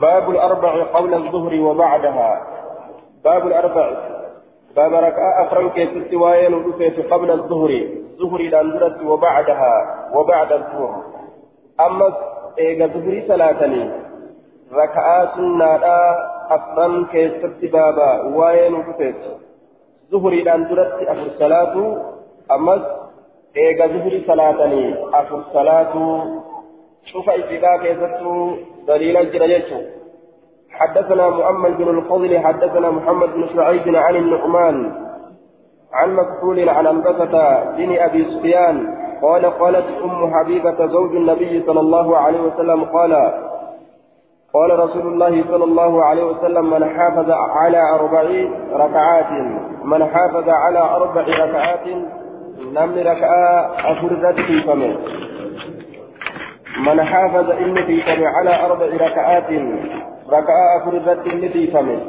باب الأربع قبل الظهر وبعدها. باب الأربع. باب ركعة أفرن كيست وين قبل الظهر. ظهر الأندرة وبعدها وبعد الظهر. أما إيجا ظهر ثلاثة ركعة سنة أفرن كيست بابا وين قفت ظهر الأندرة أفر صلاة أما إيجا ظهر ثلاثة أفر صلاة شوف إتباع keessatti دليل الجريتو حدثنا مؤمل بن الفضل حدثنا محمد بن شعيب عن النعمان عن مكحول عن عنبسة بن أبي سفيان قال قالت أم حبيبة زوج النبي صلى الله عليه وسلم قال قال رسول الله صلى الله عليه وسلم من حافظ على أربع ركعات من حافظ على أربع ركعات نم ركعة أفردت في فمه. من حافظ إن في فمه على أربع ركعات ركعة أفردت إن في فمه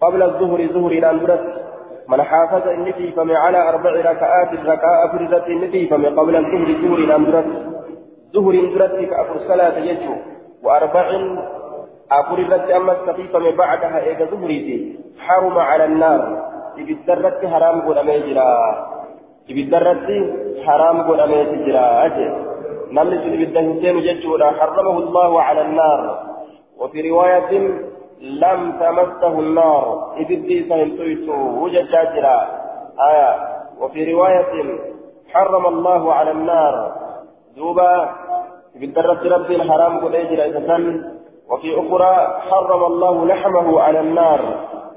قبل الظهر ظهر إلى البرد من حافظ إن في فمه على أربع ركعات ركعة أفردت إن في فمه قبل الظهر ظهر إلى البرد ظهر البرد كأفر صلاة يجو. وأربع أفردت أما استفيفم بعدها إيجا ظهري حرم على النار. ibiddarratti haraam godhamee jira ibiddarratti haraam godhamee jira aje ibidda hin seenu jechuudha. Harramahu allahu cala annaar. وفي رواية لم تمسه النار إبدي سهلتويت وجد جاجرا آية وفي رواية حرم الله على النار دوبا بالدرة رب الحرام قد أجر وفي أخرى حرم الله لحمه على النار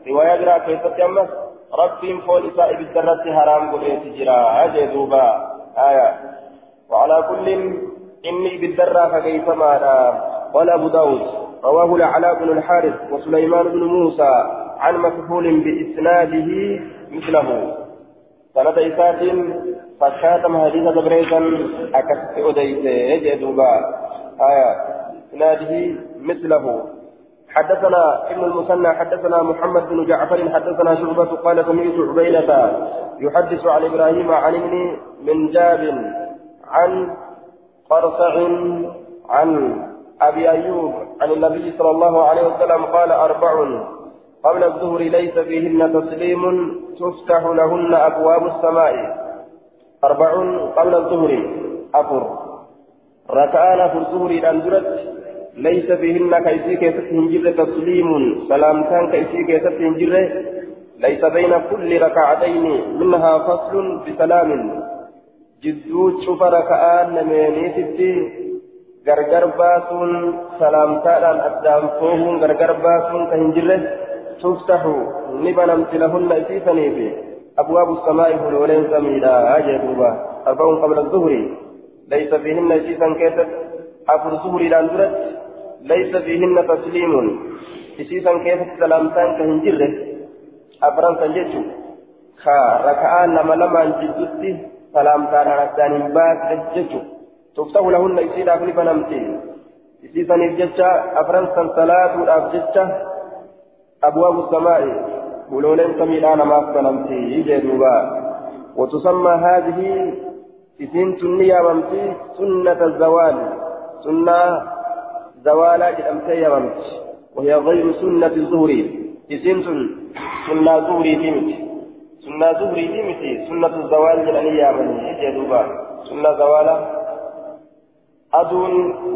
رواية جرا كيف تمس رب فول سائب الدرة حرام قد أجي دوبا آية وعلى كل إني بالدرة فكيف ما قال أبو داود رواه العلاء بن الحارث وسليمان بن موسى عن مكحول بإسناده مثله. سند إسات فكاتم حديث دبريزا أكست أديت يجدوبا آية إسناده مثله. حدثنا ابن المثنى حدثنا محمد بن جعفر حدثنا شعبة قال سمعت عبيدة يحدث عن إبراهيم عن ابن من جاب عن قرصع عن أبي أيوب عن النبي صلى الله عليه وسلم قال أربع قبل الظهر ليس فيهن تسليم تفتح لهن أبواب السماء. أربع قبل الظهر. أفر. ركعان أفر الظهر الأندرت ليس فيهن كيسي كيست هنجر تسليم. سلامتان كيسي كيست هنجر ليس بين كل ركعتين منها فصل بسلام. جدود شوف ركعان gargar baasuun salaamtaadhaan addaan toohuun gargar baasuun kan hin jirre tuftaxu ni banamti lahunna isiisaniif abwaabu samaa'i hulooleen samiidha jee duuba arba'uun qabla zuhri laysa fiihinna isiisan keessatti afur zuhriidhaan duratti laysa fiihinna tasliimuun isiisan keessatti salaamtaan kan hin jirre afran san jechu ka raka'aa nama lamaan jiddutti salaamtaadhaan addaan hin baasne jechuudha تفتح لهن إسيد أفني فنمتي. إسيد جتة أفرنسا صلاة الأفجتة أبواب السماء ولولين سميلان ما فنمتي. يجدوبا وتسمى هذه إسين تنيا ممتي سنة الزوال. سنة زوالا جدمتي ممتي. وهي غير سنة الظهر إسين سنة ظهري تمتي سنة ظهري تمتي سنة الزوال جدنيا من يجدوبا سنة زوالا aduun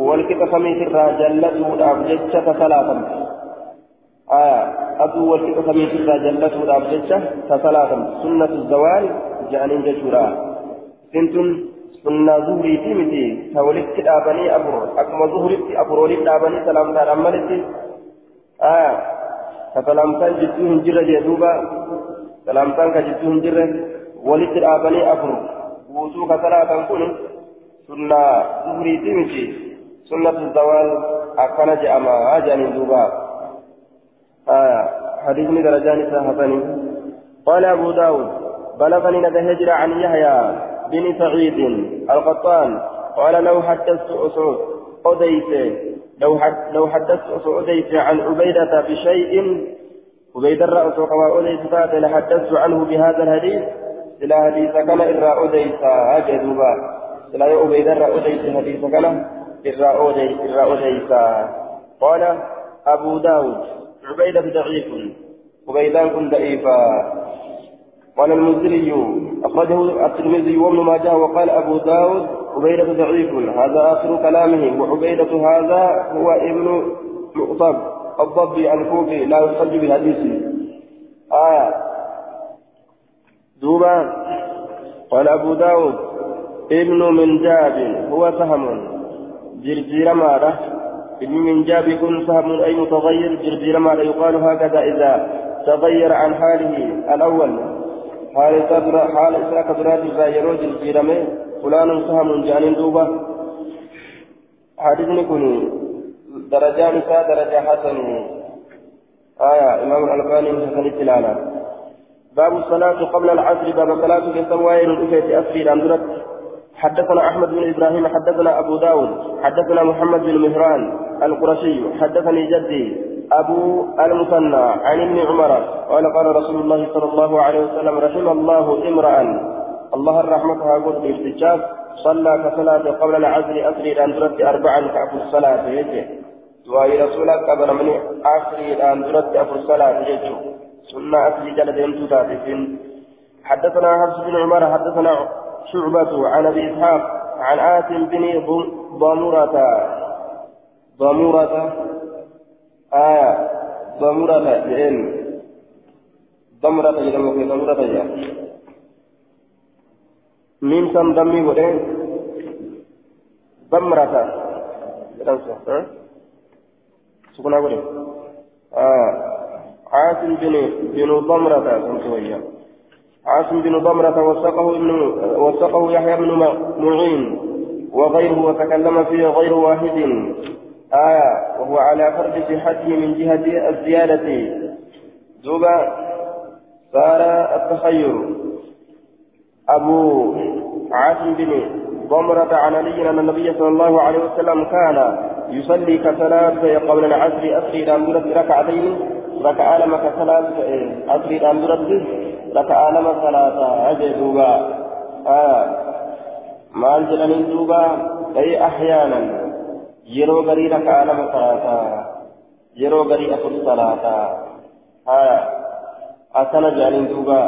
walqixa samiitirraa jallatuudhaaf jecha tasalaatamte aduu walqixa samiitirraa jallatuudhaaf jecha tasalaatamte sunnatu zawaal jedhaniin jechuudha isintun sunnaa zuhriitii miti ta walitti dhaabanii afur akkuma zuhritti afur walitti dhaabanii salaamtaadhaan malitti ka salaamtaan jidduu hin jirre jee duuba salaamtaan ka jidduu hin jirre walitti dhaabanii afur guutuu ka salaatan kun ظهري تمشي سنة الزوال أكن جأما أجاني دوبا آه حديثني درجان ساحتني قال أبو داود بلغني نتهجر عن يحيى بن سعيد القطان قال لو حدثت أسعود أديت لو حد لو حدثت أسعوديت عن عبيدة بشيء عبيد الرأس وقوى فات لحدثت عنه بهذا الحديث. إلى حديث كما إرى أديت أجدوبا. لا يؤبيد الرأوديس حديث كان الرأوديس قال أبو داود عبيدة ضعيف عبيدان كن ضعيفا قال المنزلي أخرجه الترمذي وابن ماجه وقال أبو داود عبيدة ضعيف هذا آخر كلامه وعبيدة هذا هو ابن مؤطب. الضبي الكوفي لا يحتج بحديثه آية. دوبا. قال أبو داود ابن من جاب هو سهم جرجير مارة. ابن من جاب يكون سهم أي متغير. جرجير مارة يقال هكذا إذا تغير عن حاله. الأول حال إساء حال إساء كبرات إذا يرو جرجير فلان سهم جانين دوبا. حديث كوني درجان إساء درجة حسن. آية إمام الألباني حسن التلالة. باب الصلاة قبل العصر باب صلاة كسوائر الأفية أسري الأندرت حدثنا أحمد بن إبراهيم حدثنا أبو داود حدثنا محمد بن مهران القرشي حدثني جدي أبو المثنى عن ابن عمر قال قال رسول الله صلى الله عليه وسلم رحم الله امرأ. الله الرحمة هاقول باستجاب صلى كصلاة قبل العصر أسري الأندرت أربعا كأفو الصلاة يجي. وأي رسولك قبل من أسري الأندرت أفو الصلاة يجي سنة أسري جلدين تتاتفين حدثنا حفص بن عمر حدثنا شعبة عن أبي إسحاق عن آسم بن ضمرة ضمرة آية ضمرة جئن. ضمرة جدًا في ضمرة جئن. ميم سم دمي ودين ضمرة جدًا سكنا ودين آه عاصم بن بن ضمرة كنت وياه. عاصم بن ضمرة وثقه ابن وثقه يحيى بن معين وغيره وتكلم فيه غير واحد. آية وهو على فرض صحته من جهة الزيادة. دوبا صار التخير. أبو عاصم بن ضمرة عن علي أن النبي صلى الله عليه وسلم كان يصلي كصلاة قبل العصر أسري إلى ركعتين ركع لما كصلاة أسري إلى ركعة لما صلاة أجي دوبا آه maal jedhanii duuba ay ahyaanan yeroo garii raka'aa lama salaataa yeroo garii afur salaataa haya akkana jedhanii duuba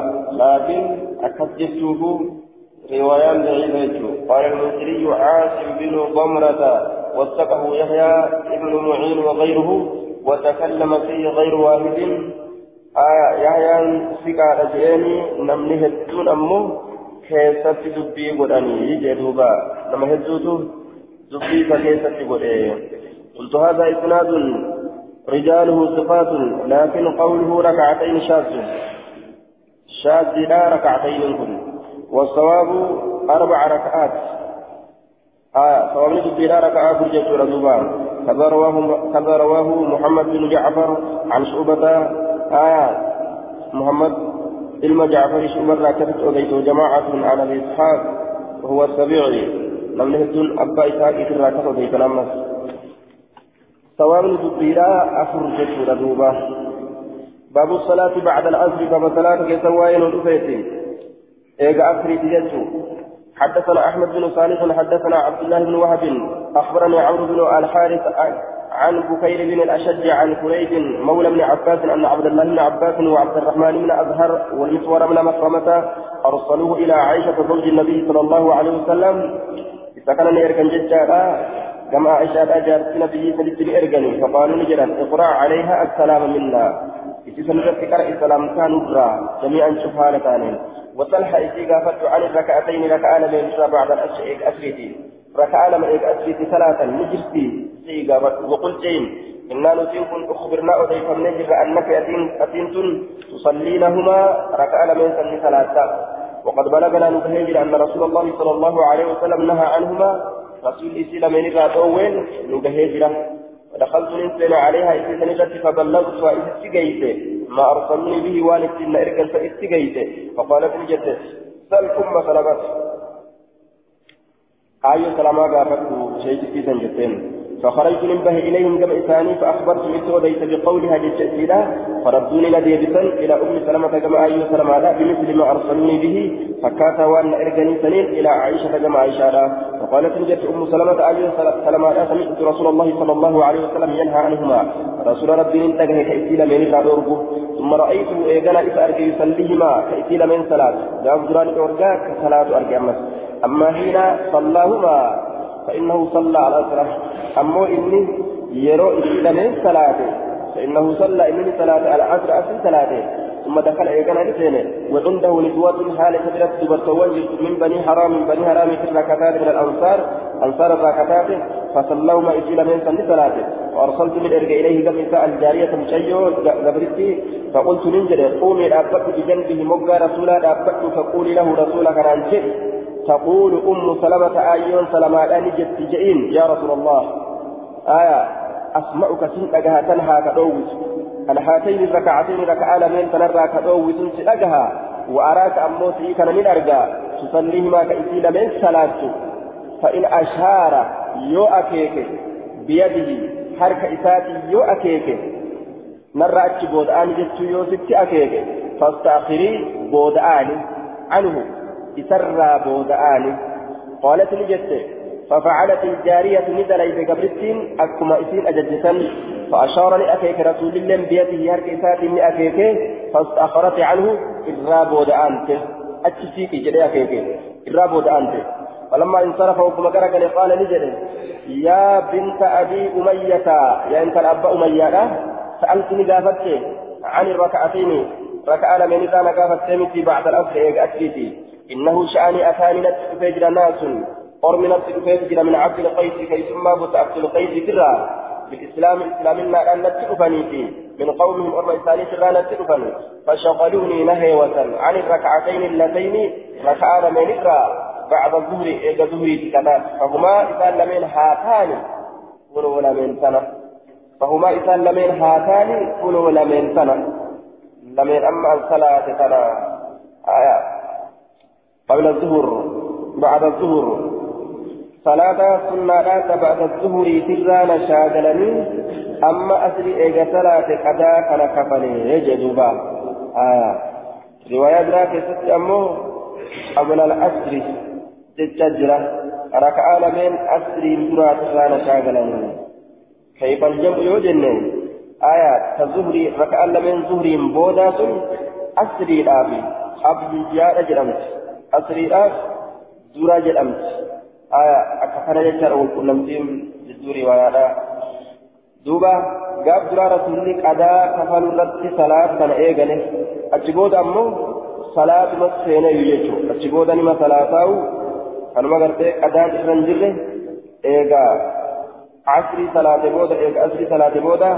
laakiin akkas jechuufu daciifa jechuu qaala almunsiriyu caasim binu ضمرة وثقه يحيى ابن معين وغيره وتكلم فيه غير واحد آية يحيى سكا جئني نمني هدون أمه dubbii godhanii jedhuuba nama hedduutu dubbii isa keessatti godhe قلت هذا إسناد رجاله صفات لكن قوله ركعتين شاذ شاذ لا ركعتين كن والصواب أربع ركعات. آه صواب لا ركعات برجة رزوبان كذا رواه كذا رواه محمد بن جعفر عن شعبة. آه محمد علم جعفر شمر راكبت أبيت جماعة على أبي إسحاق وهو السبيعي. لم نهدون أبا إسحاق إذ راكب أبيت نمس ثواب الدبيرا أفر جد ردوبة باب الصلاة بعد العصر باب صلاة كسوائن الأفيت إيجا أفري تجد حدثنا أحمد بن صالح حدثنا عبد الله بن وهب أخبرني عمرو بن الحارث عن بكير بن الأشج عن كريب مولى بن عباس أن عبد الله بن عباس وعبد الرحمن بن أزهر والمسور بن مخرمة أرسلوه إلى عائشة زوج النبي صلى الله عليه وسلم. إذا كان يركن ججارا كما عائشة أجابت الله عليه وسلم فقالوا نجرا اقرأ عليها السلام منا. إذا سنجد السلام كانوا برا جميعا شفها لكانين وصلح إذا قافت عن الركعتين ركعان من بعد أسرتي ركعان من أسرتي ثلاثا نجرتي سيغا وقل جين إنا نسين كن أخبرنا من نجر أنك أتين تصلينهما ركع من سن ثلاثة. وقد بلغنا نبهجر أن رسول الله صلى الله عليه وسلم نهى عنهما. رسول إسلام من الراتوين نبهجر ودخلت ننسل عليها إسلام فبلغت وإستجيت ما أرسلني به والد إرقا فإستجيت فقالت لجدت سل أم سلمت آية سلامة قالت شيء في سنجتين. فخرجت من به إليهم كما إساني فأخبرت إسوديت بقولها للتأثيرا فردوني نديبسا إلى أم سلمة كما أي سلمة لا بمثل ما أرسلوني به. فكاتا وأن إرجني سنين إلى عائشة كما عائشة لا فقالت نجت أم سلمة أي سلمة لا سمعت رسول الله صلى الله عليه وسلم ينهى عنهما. رسول ربي انتقه كإسيل من الرابع ثم رأيته إيقنا إذا أرجع يصليهما كإسيل من صلاة. جاب دران أرجع كصلاة أرجع أما حين صلاهما فإنه صلى على أسره أما إني يرو إسيل من صلاة فإنه صلى إنني صلاة على عشر أسر صلاة ثم دخل إيقنا لسينه وعنده نسوة حالة كبيرة دبرتوان من بني حرام من بني حرام في الركعتات من الأنصار. أنصار الركعتات. فصلوما من سن ثلاثة وأرسلت من إرجع إليه قبل الجارية مشيو قبرتي. فقلت ننجل قومي أبقى بجنبه مقى رسولا أبقى فقولي له رسولك عن تقول أم سلمة آيون سلمة أن جت جئين. يا رسول الله. آية. أسمعك سنتها تنهى كدوت أنا هاتين الركعتين ركعة لمن تنرى كدوت سنتها وأراك أموتي كان من أرجع تصليهما كإسي لمن صلاته فإن أشار يو أكيك. بيده. حركة إساتي يو أكيك. نرى أتش بودآن جتو يو ست أكيك. فاستأخري بودآن عنه. إسرى بودآن قالت لجت ففعلت الجارية ندلي بقبرتين أكما إسين أجدتن فأشار لأكيك رسول الله بيده حركة إساتي لأكيك فاستأخرت عنه إرى بودآن أتشيك جدي أكيك إرى بودآن فلما انصرف وكما قال قال نجد يا بنت أبي أمية يا أنت الأب أمية سألتني قافتك عن الركعتين ركعة من إذا نقافت بعد الأصل إيق أكيتي إنه شأني أتاني نتفجر ناس أرمي نفسي تفجر من عبد القيس كي ثم بت عبد القيس كرا بالإسلام إسلامنا أن نتفني من قومهم أرمى إساني كرا نتفني فشغلوني نهيوة عن الركعتين اللتين ركعة من إكرا بعد الظهر إيجا ظهري كذا فهما إذا لمن هاتان كنوا لمن سنة فهما إذا لمن هاتان كنوا لمن سنة لمن أما الصلاة ترى آية. قبل الظهر بعد الظهر. صلاة سنة بعد الظهر ترانا شاغلني أما أسري إيجا صلاة كذا كان كفني يجدوبا آية رواية ذاك ست أمه قبل الأسر jira raka'aa lameen asriin duraa irraa shaagalanii كيف الجمع يوجن آية تزهري ركعة لمن زهري بودا سن أسري الآبي. أبجياء جرمت. أسري الآب زورا جرمت آية أكفر يجر والكلمتين جزوري ويانا دوبا قاب درا رسولي قدا كفل رد صلاة كان إيغنه أجبود أمو صلاة مسينة يجيشو أجبود أنما صلاة gartee qadaan irra hin jirre eegaa asrii salaate booda eega asrii salaate booda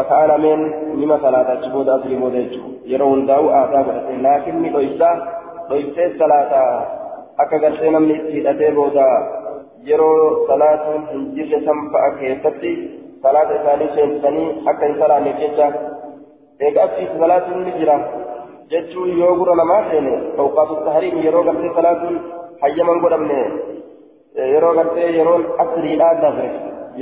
raka'aa lameen nima salaata achi booda asrii booda jechuudha yeroo hundaa'u aadaa godhate laakiin ni dhoysaa dhoysee salaata akka gartee namni itti hidhatee booda yeroo salaatuun hin jirre san fa'a keessatti salaata isaanii seensisanii akka hin salaanneef jecha eega asrii salaatuun ni jira jechuun yoo gura namaa seene awqaatu tahriim yeroo gartee salaatuun hayyaman godhamne yeroo gartee yeroon asriidhaa dabre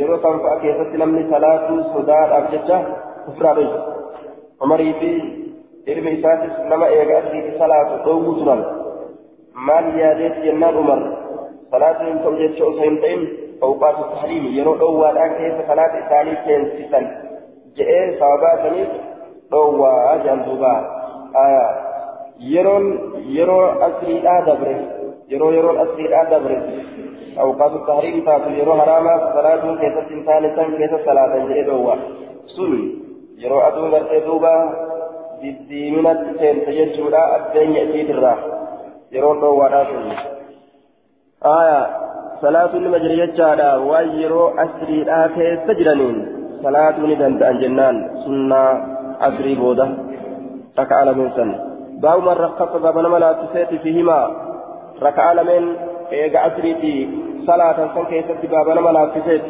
yeroo san fa'a keessatti namni salaatuu sodaadhaaf jecha ofirraa dhoyse umarii fi ilmi isaatis nama eega asriitti salaatu dhoowwuu turan maal yaadeet jennaan umar salaatuu hin ta'u jecha osoo hin ta'in awqaatu tahriimi yeroo dhoowwaadhaa keessa salaata isaanii seensisan je'ee sababaa saniif dhoowwaa jedhan duuba yeroon yeroo asriidhaa dabre yeroo yeroon asriidhaa dabre awqaatu tahriim taatu yeroo haraamaa salaatuun keessatti hin taane san keessa salaatan jedhee dhoowwa sun yeroo aduun gartee duuba diddiiminatti seente jechuudha addeenya isiitirraa yeroon dhoowwaadhaa sun aya salaatuun nima jira jechaadha waan yeroo asriidhaa keessa jiraniin salaatuu ni danda'an jennaan sunnaa asrii booda raka'a lameen san baabu man rakkasa baaba nama laattiseeti fihimaa ركعة لمن إيجا أسريتي صلاة سن كيست بابا نما لافسيت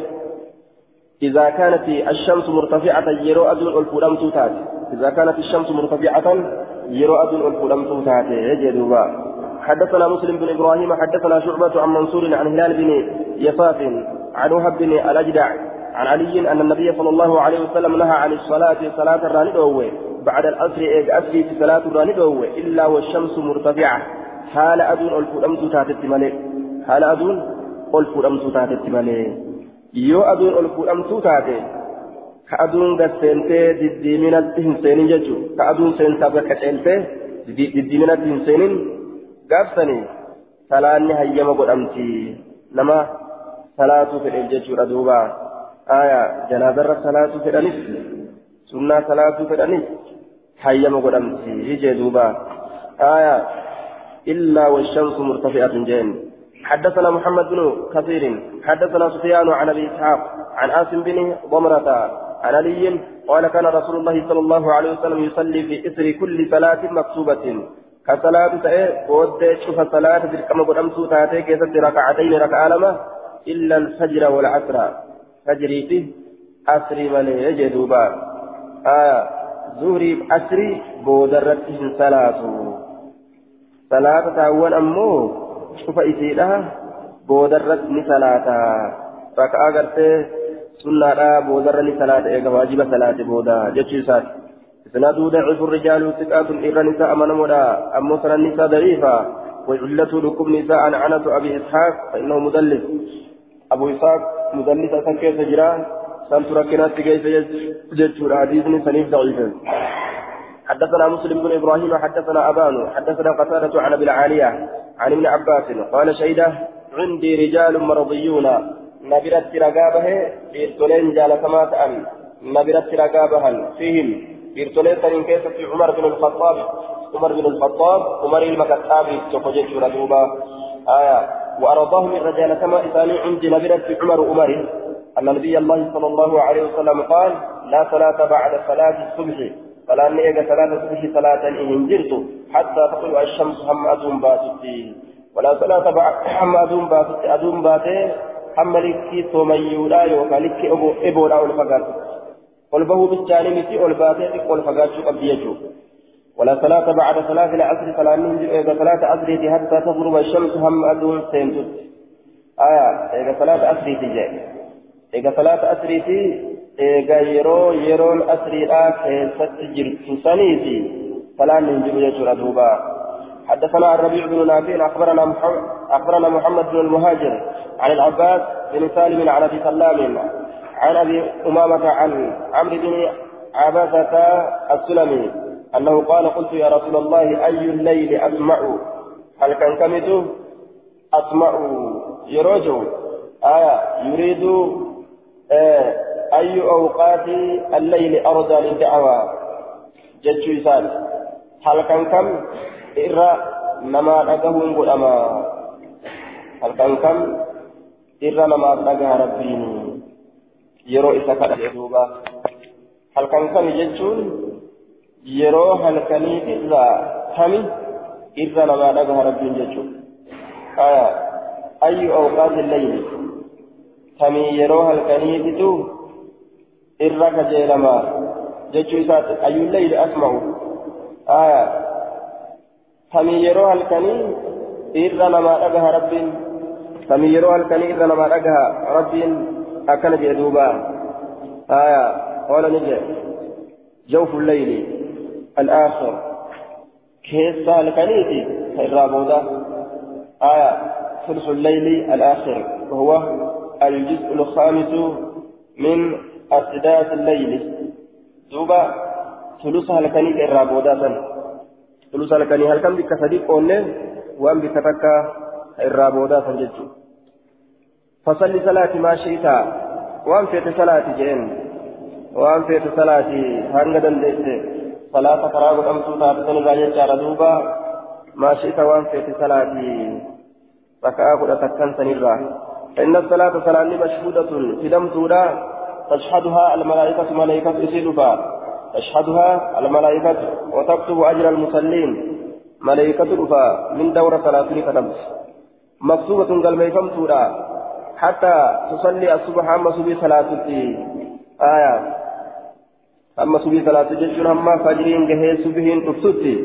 إذا كانت الشمس مرتفعة يرو أدون الفلم توتات. إذا كانت الشمس مرتفعة يرو أدون الفلم توتات. يجدوا حدثنا مسلم بن إبراهيم حدثنا شعبة عن منصور عن هلال بن يساف عن وهب بن الأجدع عن علي أن النبي صلى الله عليه وسلم نهى عن الصلاة صلاة الراني بعد الأسر إيج أسري صلاة الراني إلا والشمس مرتفعة. haala aduun ol fuudhamtuu taatetti malee haala aduun ol fuudhamtuu malee yoo aduun ol fuudhamtuu taate كأدون قد سنتي دديمنة هنسين ججو كأدون سنتا بكتلتي دديمنة هنسين قابسني salaanni hayyama godhamti nama salaatu fedhe jechuudha duuba aya janaazarra salaatu fedhanis sunnaa salaatu fedhanis hayyama godhamti jee duuba aya illaa washamsu murtafi'atun jeen حدثنا محمد بن كثير حدثنا سفيان عن أبي إسحاق عن آسم بن ضمرة عن علي قال كان رسول الله صلى الله عليه وسلم يصلي في إثر كل صلاة مكتوبة. كصلاة تأي بود شوف صلاة بالكما قدمت تاتي كيست ركعتين ركعة لما؟ إلا الفجر والعصر. فجري فيه أسري من يجدوبا. آه زهري أسري بودرتهم صلاة. صلاة تاول أمو شوف إسيدها بودرتني صلاة ركعة قرتي سنة بودرني صلاة إيقا واجب صلاة بودا. جتشي صلاة إسناده ضعيف الرجال ثقات إر نساء من مدى أما سنة النساء ضعيفة وعلته لكم نساء عنة أبي إسحاق فإنه مدلس. أبو إسحاق مدلس أسان كيف جرا سنت ركنات كيف جدشور حديث سنيف ضعيفا. حدثنا مسلم بن إبراهيم حدثنا أبان حدثنا قتادة عن أبي العالية عن ابن عباس قال شيدة عندي رجال مرضيون نبرت رقابه إرتلين جالسما تأم نبرت رقابها فيهم. بيرتولين سنين كيسة في عمر بن الخطاب عمر بن الخطاب عمر المكتاب تخجل شردوبا آية وأرضاه من رجال كما إثاني عند نبرة في عمر عمر. أن نبي الله صلى الله عليه وسلم قال لا صلاة بعد صلاة الصبح. فلا نيجا صلاة الصبح صلاة إن جرت حتى تطلع الشمس هم أدوم باتتي. ولا صلاة هم أدوم باتتي. أدوم باتي. هم لكي توميولا يوكا. لكي أبو إبو لا الفقر قلبه بالجانب في الباتي قل فقاتشو قبل ولا صلاة بعد صلاة العصر. فلا ننزل إذا صلاة عصر حتى تغرب الشمس هم أدون سيمتت آية. إذا صلاة عصر تجي إذا صلاة عصر إذا يرو يرون عصر لا كيست جرت سنيتي فلا ننزل يجر أدوبا حدثنا الربيع بن نافع أخبرنا محمد أخبرنا محمد بن المهاجر عن العباس بن سالم عن أبي سلام عن ابي امامه عن عمرو بن عباسه السلمي انه قال قلت يا رسول الله اي الليل اسمع هل كان كمت اسمع يروج آية يريد آه اي اوقات الليل ارضى للدعوى جدش يسال هل كان كم إرى نما نقهم قدما هل كان كم إرى نما نقها ربيني yeroo isa kadhate duuba halkan kami jechuun yeroo halkanii irraa kami irra namaa dhagaha rabbiin jechuudha ayyu awqaati layli kamii yeroo halkaniititu irra kajeelamaa jechuu isaati ayyu layli asma'u kamii yeroo halkanii irra namaa dhagaha rabbiin kamii yeroo halkanii irra namaa dhagaha rabbiin أكل جدوبا آية قال نجي جوف الليل الآخر كيف سالكنيتي الرابودا آية ثلث الليل الآخر وهو الجزء الخامس من أسداس الليل. دوبا ثلث هلكني الرابودا سن. ثلث هلكني هل كم بك صديق قولنا وأن بك تكا الرابودا سن جدو فصل صلاة ما شئت وان فيت صلاة جين وان فيت صلاة هنگا دندت صلاة فراغ أمسو تابتن راجع جار دوبا ما شئت وان فيت صلاة ركعة قد تكن سنرا إن الصلاة صلاة مشهودة في دم تودا تشهدها الملائكة ملائكة إسيلفا تشهدها الملائكة وتكتب أجر المصلين ملائكة رفا من دورة صلاة كتبت مكتوبة قال ميكم تودا حتى تصلي الصبح أما صبي صلاة آية. أما صبي صلاة جشر أما فجرين جهي صبحين تفتتي.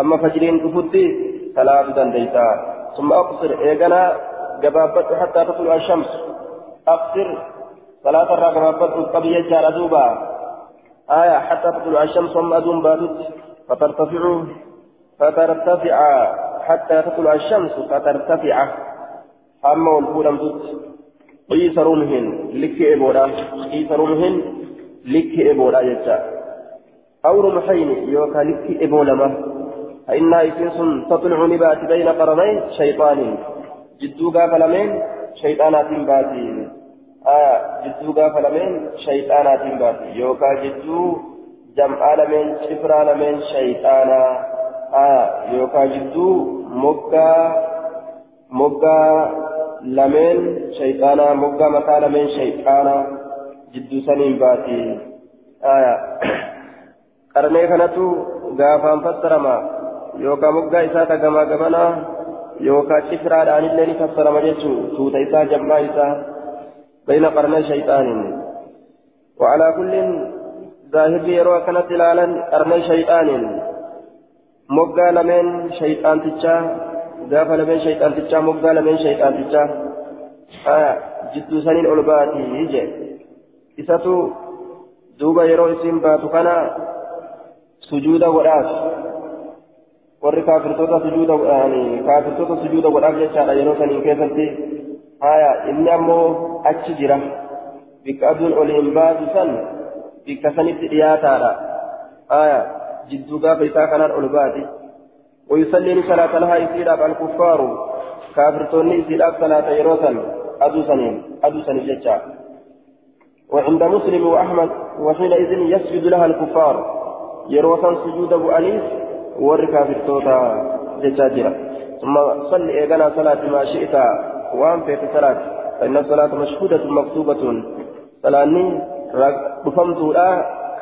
أما فجرين تفتي صلاة دنديتا. ثم أقصر إيقنا جبابت حتى تطلع الشمس أقصر صلاة الرا جبابت قبل يجار دوبا آية حتى تطلع الشمس ثم أدوم باتت فترتفع فترتفع حتى تطلع الشمس فترتفع أما والفولم تت قيس رمهن لك إبودا قيس رمهن likki eboodha jecha أو رمحين يوكا لكي إبو لما فإنها إسنس تطلع نبات بين قرني شيطان جدو قاف لمن شيطانات باتي آه جدو قاف لمن شيطانات باتي يوكا جدو جمع لمن شفرا لمن شيطانا آه يوكا جدو مكة مكة لمن شيطانا مكة مكة لمن شيطانا جدو سنين باتي آه kanatu gaafaan fassarama yookaan moggaa isaa ta gamaa gamanaa yookaan cifraadhaanillee ni fassarama jechuun tuuta isaa jammaa isaa bayna qarnee shayxaaniin يروى كانت لالا قرني شيطان مقا لمن شيطان تجا غاف لمن شيطان تجا مقا لمن شيطان تجا آه جدو سنين أولباتي يجي إساتو دوبا يروى اسم باتو كان sujuuda godhaaf warri kaafirtoota sujuuda godhaani kaafirtoota sujuuda godhaaf jechaadha yeroo saniin keessatti haya inni ammoo achi jira bikka aduun oliin baatu san bikka sanitti dhiyaataadha haya jidduu gaafa isaa kanaan ol baati ويصلي صلاة لها يسير الكفار كافر توني يسير صلاة يروسا أدو سنين أدو سنين جتشا وعند مسلم وأحمد وحينئذ يسجد لها الكفار yeroo san sujuuda bu'aniif warri kaafirtoota jechaa jira. ثم صل إيقنا صلاة ما شئت وأن في صلاة فإن الصلاة مشهودة مكتوبة صلاة رفمت لا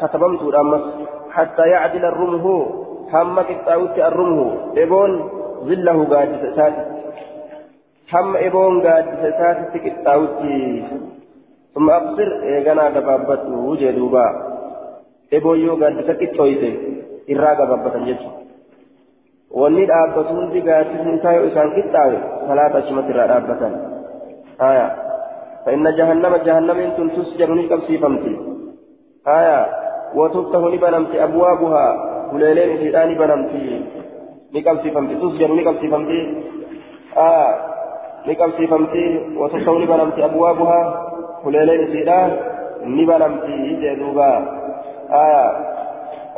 كتبمت أمس حتى يعدل الرمه هم كتاوت الرمه إبون ظله قاد سات هم إبون قاد سات كتاوت ثم أبصر إيقنا دبابته وجدوبا ebooyyoo gaaddisa qixxooyte irraa gababbatan jechuudha. Wanni dhaabbatu hundi gaaddisni isaa yoo isaan qixxaawe salaata achumatti irraa dhaabbatan. Haya. فإن جهنم جهنم إن تسجر نكبسي فمتي آية وتفتح نبنمتي أبوابها وليلين سيدان بنمتي نكبسي فمتي تسجر نكبسي فمتي آية نكبسي فمتي وتفتح نبنمتي أبوابها وليلين سيدان نبنمتي جدوبا آية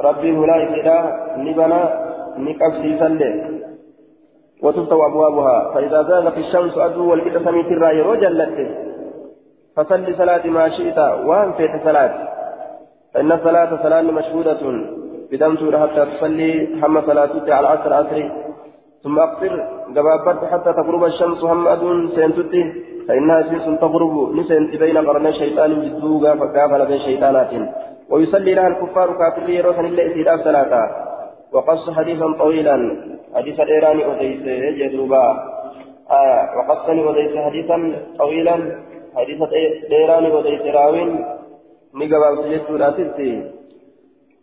ربي هنا إذا نبنا نكبسي سلي وتفتح أبوابها. فإذا زالت الشمس أدو والكتة سميت الرأي وجلت فصل صلاة ما شئت وأن فيت صلاة. فإن الصلاة صلاة مشهودة. بدمت حتى تصلي هم صلاتك على عصر عصري ثم أقصر جبابت حتى تغرب الشمس هم أدون سينتتي فإنها شمس تغرب نسنت بين قرني الشيطان جدوغا فكافل بين شيطانات ويصلي لها الكفار كافرين روحا إلا إسير صلاة وقص حديثا طويلا. حديث الإيران أديس جدوبا آه وقصني أديس حديثا طويلا. حديث الإيران أديس راوين. نقبا سجدت لا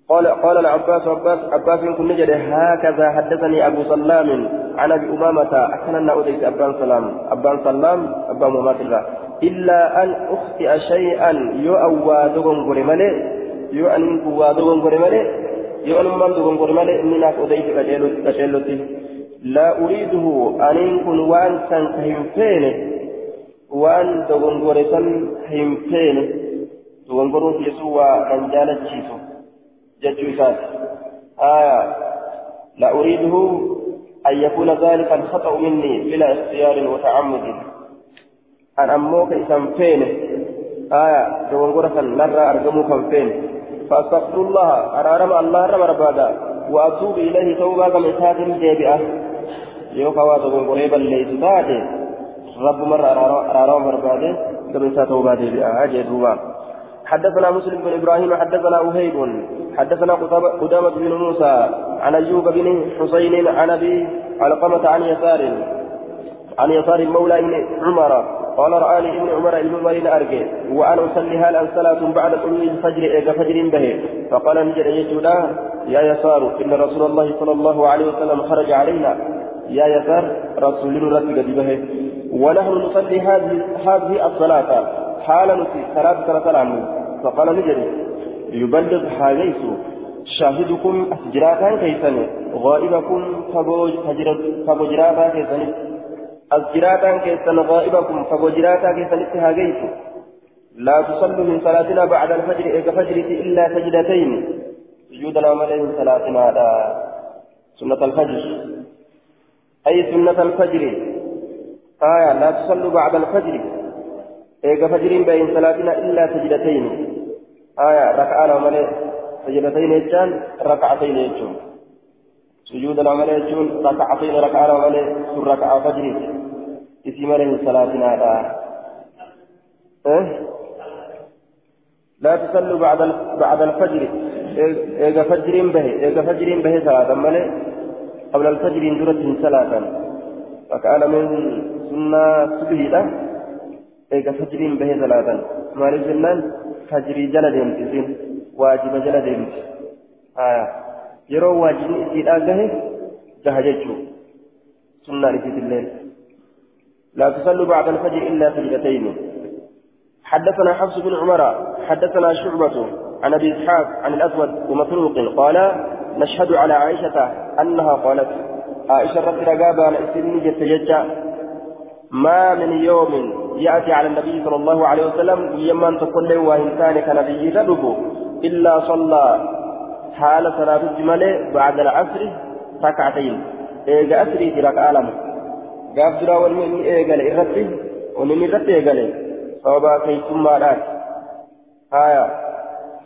قال قال العباس عباس عباس كن نجد هكذا حدثني أبو سلام عن أبي أمامة. اكن اوديت أبان سلام. أبان سلام ابا أمامة إلا أن أخطئ شيئا يؤوى دغن غرمله يو ان قوا ان من إني ناس اوديت كجلوت كجلوت لا أريده ان كن وان كان كهيمفين وان دغن غرسن هيمفين دغن غرو يسوى ان جالتشيتو جتشوسات آية. لا أريده أن يكون ذلك الخطأ مني بلا اختيار وتعمد. أن أموك إسم فين. آية. دون غرفة نرى أرجموك فين. فأستغفر الله. أرارم الله رب ربادا. وأتوب إليه توبة من ساتم جيبئة. يوكا دون غريبا ليس تاتي رب مرة أرارم ربادا. قبل ساتوبة جيبئة. أجي حدثنا مسلم بن إبراهيم حدثنا وهيب حدثنا قدامة بن موسى. عن أيوب بن حسين عن أبي علقمة عن يسار. عن يسار المولى بن عمر. قال رآني ابن عمر المبين أرجع وأنا أصلي هل صلاة بعد طلوع الفجر إذا فجر به. فقال نجد يجودا يا يسار إن رسول الله صلى الله عليه وسلم خرج علينا. يا يسار رسول الله به. ونحن نصلي هذه هذه الصلاة. حال نسي صلاة صلاة فقال نجري يبلغ حاليس شاهدكم أسجراتا كيسن غائبكم فبجراتا كيسن أسجراتا كيسن غائبكم فبجراتا كيسن اتهاجيت لا تصلوا من صلاتنا بعد الفجر إيك فجر إلا سجدتين سجودنا من صلاتنا هذا سنة الفجر أي سنة الفجر آية لا تصلوا بعد الفجر إيك فجر بين صلاتنا إلا سجدتين آية ركعة من سجدتين يجان ركعتين يجون سجود العمل يجون ركعتين ركعة العمل سر ركعة فجر إسم له صلاتنا هذا أه؟ لا تصلوا بعد بعد الفجر. إذا فجر به إذا فجر به صلاة. ملء قبل الفجر درة صلاة. فكان من سنة سبيلة إذا فجر به صلاة. ما لزلنا فجر جلد إذن واجب جلد آه. يرو واجب إذن به جهجته سنة لجد الليل لا تصلوا بعد الفجر إلا سجدتين حدثنا حفص بن عمر حدثنا شعبة عن أبي إسحاق عن الأسود ومسروق قال نشهد على عائشة أنها قالت عائشة رضي رقابة عن إسلام جتججا ما من يوم يأتي على النبي صلى الله عليه وسلم تقول له وإنسان كنبي تدب إلا صلى حال صلاة الجمل بعد العصر ركعتين إيجا أسري في ركعة لما قاف درا ونمي إيجا لإرتي ونمي إرتي إيجا sababa keeysummaadhaan haya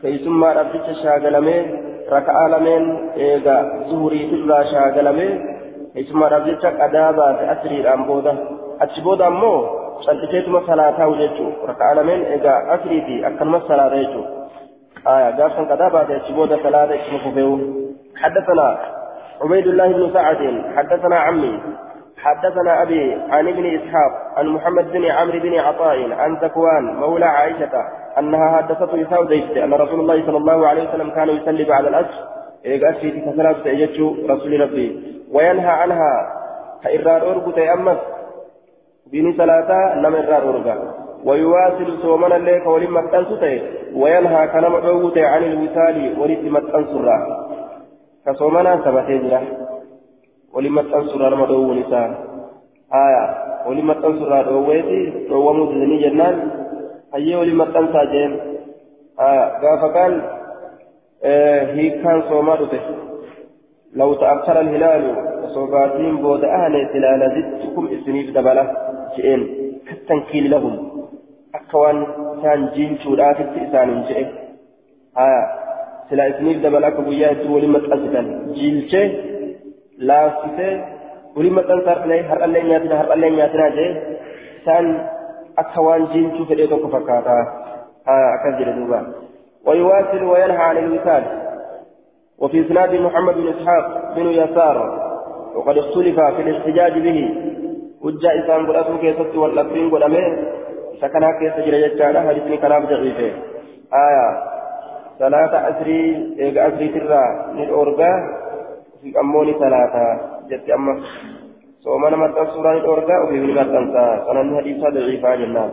keeysummaadhaaf jecha shaagalamee raka'aa lameen eega zuhuriitu duraa shaagalamee keeysummaadhaaf jecha qadaa baase asriidhaan booda achi booda ammoo cal'iseetuma salaataa'u jechuu raka'aa lameen eega asriiti akkanumas salaata jechuu haya gaafsan qadaa baase achi booda salaata ittuma fufeewu حدثنا عبيد الله بن سعد حدثنا عمي حدثنا أبي عن ابن إسحاق عن محمد بن عمرو بن عطاء عن ذكوان مولى عائشة أنها حدثته يساو أن رسول الله صلى الله عليه وسلم كان يصلي بعد الأسر أسري كثلاث سيجتشو رسول ربي. وينهى عنها فإرار أرقو تيأمس بني ثلاثة نم إرار أرقى ويواصل صومنا الليك ولما تنسته وينهى كنم عوته عن الوصال ولما تنسره كصومنا سبتين ولما تنصر لما دوون إسان آية. ولما تنصر دوويتي دوومو تزني جنان. هيا ولما تنصر جين آية. كان آه هي كان صوما دوته لو تأخر الهلال صوباتين بود أهل تلال زدتكم إسنيف دبلة جئين. كالتنكيل لهم. أكوان كان جين شورات إسان جئين آية سلا إسنيف دبلة كبويات ولما تأسدن جيل جئين laaffisee wali maxxansaartilee har'allee nyaatina har'allee nyaatinaa jee isaan akka waan jiinchuu fedhee tokko fakkaata. Akkas jedhe duuba. ويواصل وينهى عن الوصال وفي اسناد محمد بن اسحاق بن يسار وقد اختلف في الاحتجاج به وجاء إسان قرأته كيست والأفرين قدامه سكنها كيس جرى يجعل حديثني كلام ضعيفه آية صلاة أسري إيقا أسري ترى للأورغا في أموني ثلاثة. جت أما صومنا مرتب سورة الأورقاء وفي مرتب سنن حديثة ضعيفة جنان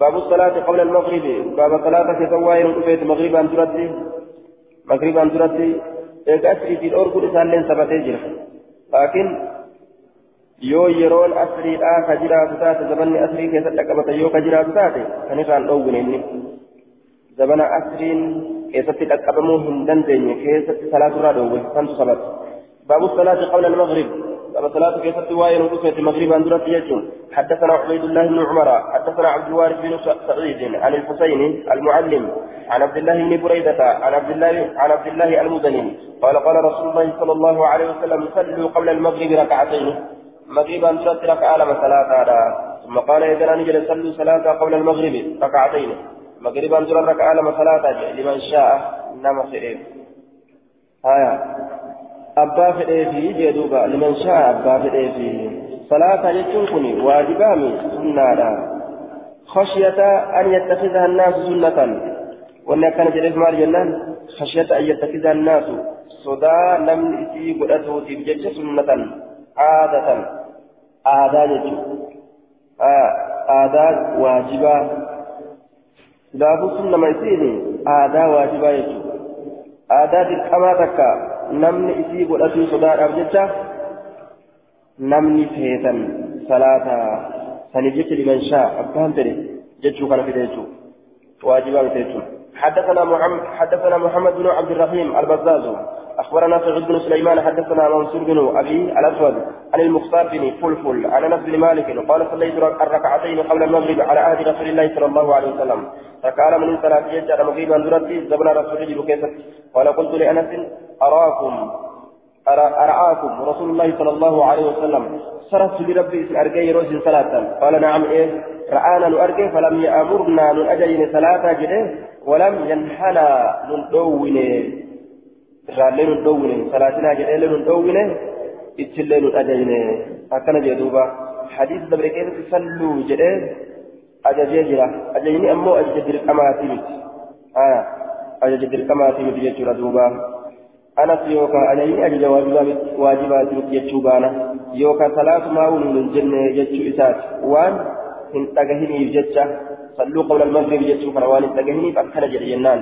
باب الصلاة قبل المغرب. باب صلاة في سواير وفيت مغرب أن تردي مغرب أن تردي إذا أسري في الأورق لسان لين سبتي جرح لكن yoo yeroon asriidhaa ka jiraatu taate zabanni asrii keessatti dhaqqabata yoo ka jiraatu taate kan irraan dhoowwine inni. Zabana asriin keessatti dhaqqabamuu hin dandeenye keessatti salaaturraa dhoowwe kantu sabata باب الصلاة قبل المغرب باب الصلاة كيف تواين ودفت المغرب عن درة يجون حدثنا عبيد الله بن عمر حدثنا عبد الوارث بن سعيد عن الحسين المعلم عن عبد الله بن بريدة عن عبد الله عن عبد الله المزني قال قال رسول الله صلى الله عليه وسلم صلوا قبل المغرب ركعتين مغرب عن درة ركعة لما ثلاثة ثم قال إذا نجد صلوا صلاة قبل المغرب ركعتين مغرب عن درة ركعة لما ثلاثة لمن شاء نما سئل آية abbaa fedheefi jee duuba liman shaa abbaa fedheefi salaata jechuun kun waajibaami sunnaadha khashyata an yattakizaha annaasu sunnatan wanni akkana jedheef maal jennaan khashyata an yattakizaha annaasu sodaa namni isii godhatuutiif aadaa jechuudha aadaa waajibaa silaafuu sunnama isiini aadaa waajibaa jechuudha aadaa dirqamaa takka namni isii godhatuu sodaadhaaf jecha namni feetan salaata saniif jecha liman shaa abbaan fedhe jechuu kana fide jechuu واجبا تيتم حدثنا محمد حدثنا محمد بن عبد الرحيم البزاز أخبرنا سعيد بن سليمان حدثنا منصور بن أبي الأسود عن المختار بن فلفل عن أنس بن مالك قال صليت الركعتين قبل المغرب على عهد رسول الله صلى الله عليه وسلم. فقال من صلاة يجعل مغيبا درتي زبنا رسول الله قال قلت لأنس أراكم أرعاكم رسول الله صلى الله عليه وسلم. صرفت لربي أرجي روز صلاة. قال نعم إيه رآنا نؤرجي فلم يأمرنا نؤجين صلاة جده ولم ينحنا ندون رالي ندون صلاتنا جده ندون إتلي نؤجين أكنا جدوبا حديث دبر كيف تصلوا جده أججي جرا أجيني أمو أججي درك أماتي مت آه أججي درك أماتي مت يجرا دوبا anas yookaan ajaa'ibni ajaja waajibaatiif jechuu baana. Yookaan salaatumaa hin jenne jechuu isaati. Waan hin dhagahiniif jecha صلوا قبل المغرب جدوا فروان التجهني فأكل جنان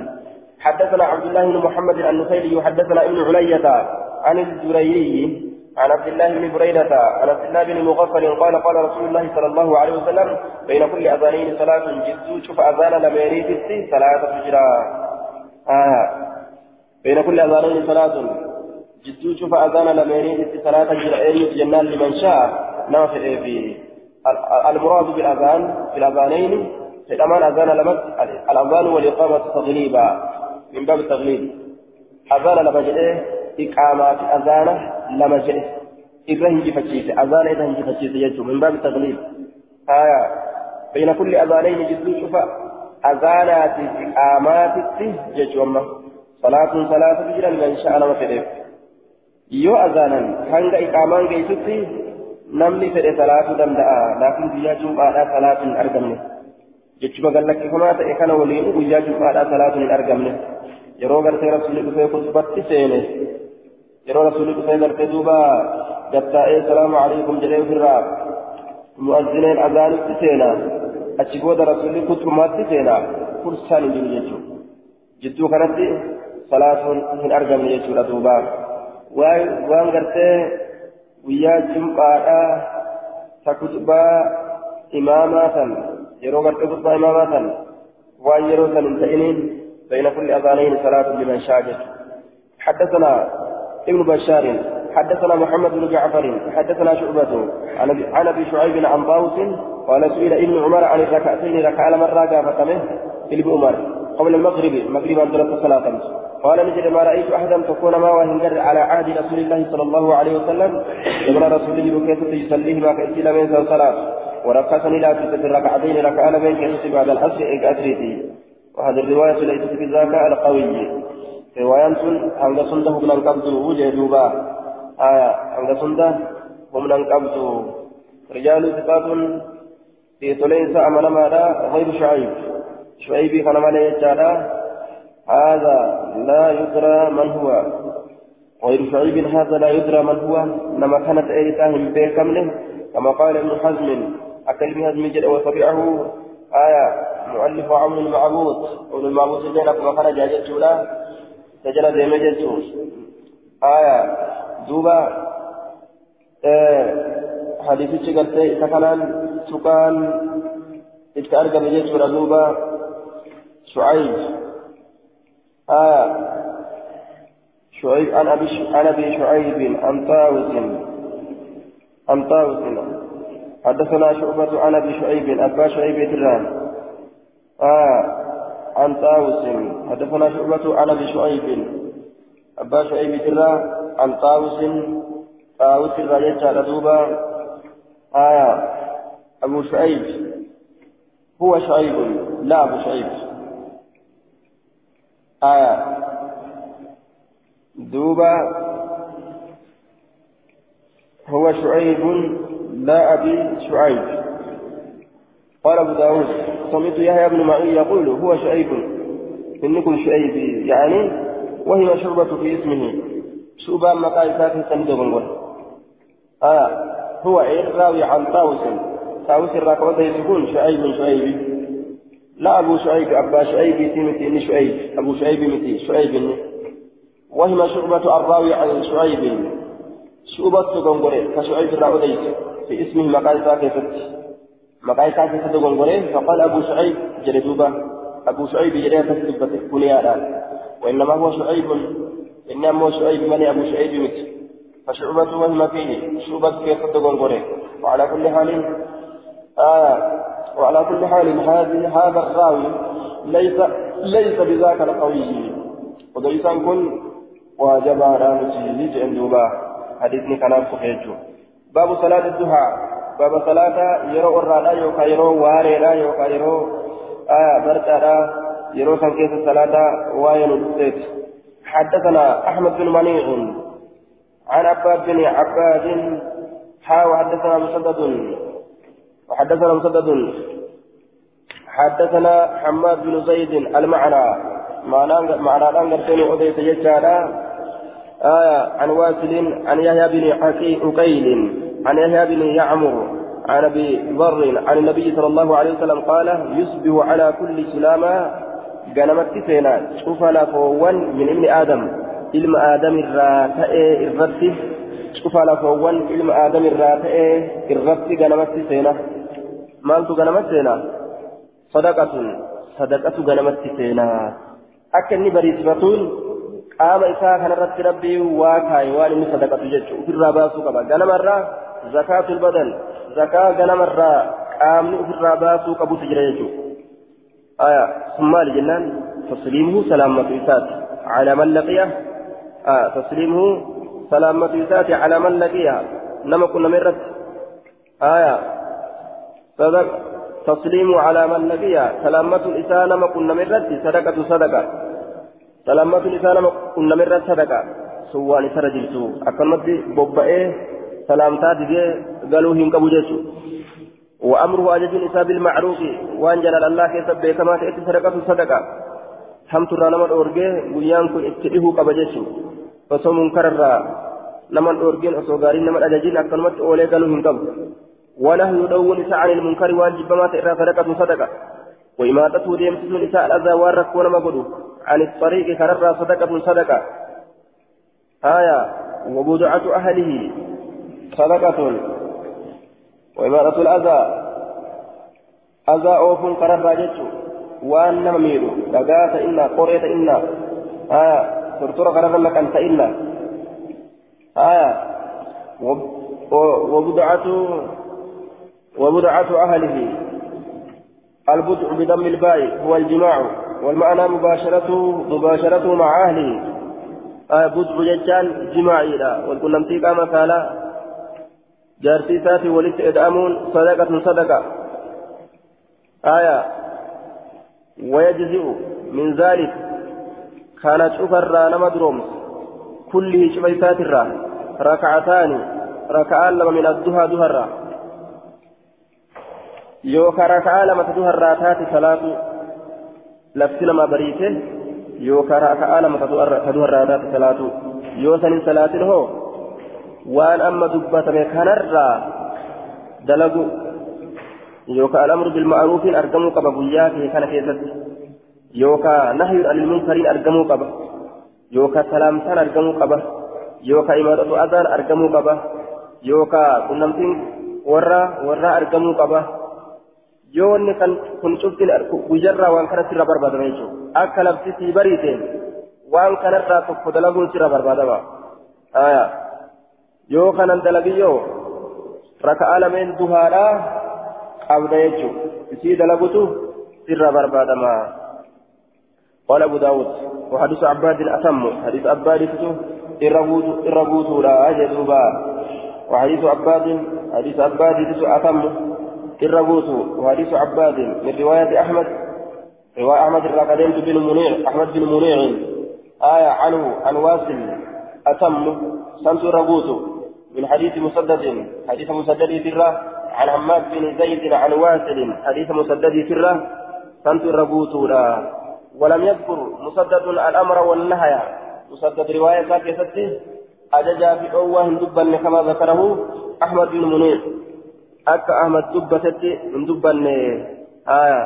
حدثنا عبد الله بن محمد النخيلي حدثنا ابن علية عن الزريري عن عبد الله بن بريدة عن عبد الله بن مغفل قال قال رسول الله صلى الله عليه وسلم بين كل أذانين صلاة جدوا شوف أذان لم يريد صلاة فجرا آه. بين كل أذانين صلاة جدو شوف أذان لميرين في صلاة جرائين جنان لمن شاء نافع في المراد بالأذان في الأذانين في الأمان أذان لمس الأذان والإقامة تغليبا من باب التغليب أذان لما جئه إقامات أذان لما جئه. إذا هنجي فتشيس أذان إذا هنجي فتشيس يجو من باب التغليب آية بين كل أذانين جدو شوف أذانات إقامات جيجو صلاة صلاة بجرا من شاء الله فديف يو أذانا هنگا إقامان جيسوتي نمني فدي صلاة دمدأ. لكن بيا جمعة صلاة أرقمني. Jechuudha gallaqifamaa ta'e kana waliin guyyaa jum'aadhaa salaatuun hin argamne yeroo gartee rasuulli dhufee kutubatti seene yeroo rasuulli dhufee gartee duuba gattaa'ee salaamu alaikum jedhee ofirraa mu'azzineen azaanitti seena achi booda rasuulli kutubaatti seena fursaan hin jiru jechuudha jidduu kanatti salaatuun hin argamne jechuudha duuba waan gartee guyyaa jum'aadhaa ta kutubaa gartee kutubaa imaamaa san waan yeroo san hin ta'iniin بين كل أذانين صلاة لمن شاء حدثنا ابن بشار حدثنا محمد بن جعفر حدثنا شعبة عن ابي شعيب عن طاووس قال سئل ابن عمر عن الركعتين ركع مرة قافتمه في عمر قبل المغرب مغربا درس صلاة قال نجد ما رأيت أحدا تكون ما وهنجر على عهد رسول الله صلى الله عليه وسلم يقول رسول الله كيف يصليه ما كأسيل من صلاة ورقصني لا في الركعتين ركعنا بين كيس بعد العصر إيك أدريتي. وهذه الرواية ليست بذاك القوي. رواية عند سنده من القبض وجدوبا آية عند سنده هم من القبض. رجال ثقات في تليس أمر ماذا غير شعيب. شعيب كان ماذا هذا لا يدرى من هو. غير شعيب هذا لا يدرى من هو. لما كانت ايتاه بكمله كما قال ابن حزم أكل بهزم جد وتبعه آية مؤلف عون المعبود. عون المعبود سجل كما خرج جدت له سجل ديم جدت آية دوبا. آه حديث شكرت تكلان سكان. اتأرقى بجدت دوبا. شعيب. آه شعيب عن أبي شعيب عن طاووس. عن طاووس. حدثنا شعبة عن أبي شعيب أبا شعيب تران آه عن طاووس. حدثنا شعبة عن أبي شعيب. أبا شعيب تران عن طاووس. طاووس الرجال دوبا. آه أبو شعيب هو شعيب لا أبو شعيب. آية دوبا. هو شعيب لا أبي شعيب. قال أبو داود سمعت يحيى بن معين يقول هو شعيب. إنكم شعيب يعني وهي شعبة في اسمه. شعبة مقايسات سند بنقول آه هو راوي عن طاوس طاوس الراكوة يقول شعيب شعيب. لا أبو شعيب أبا شعيب تيمتي إني شعيب. أبو شعيب متي شعيب إني. وهم شعبة الراوي عن شعيب. شعبة تغنغوري كشعيب الرأوديس في اسمه مقايسة كيفت مقايسة كيفت تغنغوري فقال أبو شعيب جلدوبة أبو شعيب جريا تسلبة كنيانا وإنما هو شعيب إنما هو شعيب من أبو شعيب مت فشعبة وهم فيه شعبة كيف تقول وعلى كل حال آه وعلى كل حال هذه هذا الراوي ليس ليس بذاك القوي وديسان كن واجب على مسجد عندوبا حديثني كلام صحيح باب صلاة الضحى. باب صلاة يرو الرادا يوكا يرو واريدا يوكا يرو آية برتادا يرو سنكيس الصلاة وين السيت. حدثنا أحمد بن منيع. عن عباد بن عباد. حا وحدثنا مسدد. وحدثنا مسدد. حدثنا حماد بن زيد المعنى. معنى معنى أنغرتين أوديس يجالا آية عن واسل عن يحيى بن عقيل عن يحيى بن يعمر عن أبي ذر عن النبي صلى الله عليه وسلم قال يصبح على كل سلامة غنمت سينا. شوف لفوان من ابن آدم علم آدم الراتئ الرتب. شوف لفوان علم آدم الراتئ الرتب غنمت سينا. مالت غنمت سينا؟ صدقة. صدقة غنمت سينا. أكني بريسبتون قام إساء كان رت ربي واكاي وان صدقة جج في الراباسو كما غنم الرا زكاة البدن زكاة غنم الرا قام في الراباسو كبو تجري آية ثم الجنان تسليمه سلامة إسات على من لقيه آه تسليمه سلامة إسات على من لقيه نما كنا مرت آية صدق تسليم على من لقيه سلامة الإساء نما كنا مرت صدقة سلامة الإساء نما كنا مرت صدقة سوان إسر جلسو أكنت ببئه سلامتا دي قالوا هم كبو جيسو وأمره أجج الإساء بالمعروف وأن جلال الله كيسب كما تأتي صدقة صدقة حمت الرا نما الأورجي بنيان كن اتئه كبجيسو فسو منكر الرا نما الأورجين أسوغارين نما الأججين أكنت أولي قالوا هم كبو ونهي دون نساء عن المنكر ما تئرى صدقة صدقة وإماتته ديمسس نساء الأذى والرك ونما قدو. عن الطريق كرر صدقة صدقة آية وبدعة أهله. صدقة. وإماتة الأذى. أذى أوف كرر جتشو وأن نمير دقات إنا قرية إنا. آية ترتر كرر لك أنت إنا. آية وبدعة وبدعة أهله. البدع بدم الباء هو الجماع والمعنى مباشرته مباشرته مع أهله. آه بدع ججان جماعي لا والكلمتي كما قال جارتي ساتي ولت إدعامون صدقة صدقة. آية ويجزئ من ذلك كانت أفر نما درومس. كله شبيسات الرا. ركعتان ركعان لما من الدهى دهى yookaan rakaa lama tatu har'aa taate salaatu lafti lama bariite yookaan rakaa lama tatu har'aa taate salaatu yoo sanin salaatin hoo waan amma dubbatame kanarraa dalagu yookaan al'amru bilma'aruufiin argamuu qaba guyyaa kee kana keessatti yookaan nahyuun anil munkariin argamuu qaba yookaan salaamtaan argamuu qaba yookaan imaadatu azaan argamuu qaba yookaan qunnamtiin warra warraa argamuu qaba. Yoo wanni kun cuftin guyyarraa waan kana sirra barbaadama jechuudha akka labsi sii bariiteen waan kanarraa tokko dalaguun sirra barbaadama yoo kanan dalagiyyoo raka'aa lameen duhaadhaa qabda jechuudha isii dalagutu sirra barbaadama قال أبو داود وحديث عباد أتم حديث عباد إرغوت لا أجدوبا وحديث عباد حديث عباد أتم الربوت وحديث عباد من رواية أحمد رواية أحمد الرقدين بن منيع أحمد بن منيع آية عنه عن واسل أتم سمت الربوت من حديث مسدد حديث مسدد سرة عن حماد بن زيد عن واسل حديث مسدد سرة سمت الربوت لا ولم يذكر مسدد الأمر والنهي مسدد رواية ساكتة أججا في أوه دبا كما ذكره أحمد بن منيع akka ahmad dubbatetti hin dubbanne aya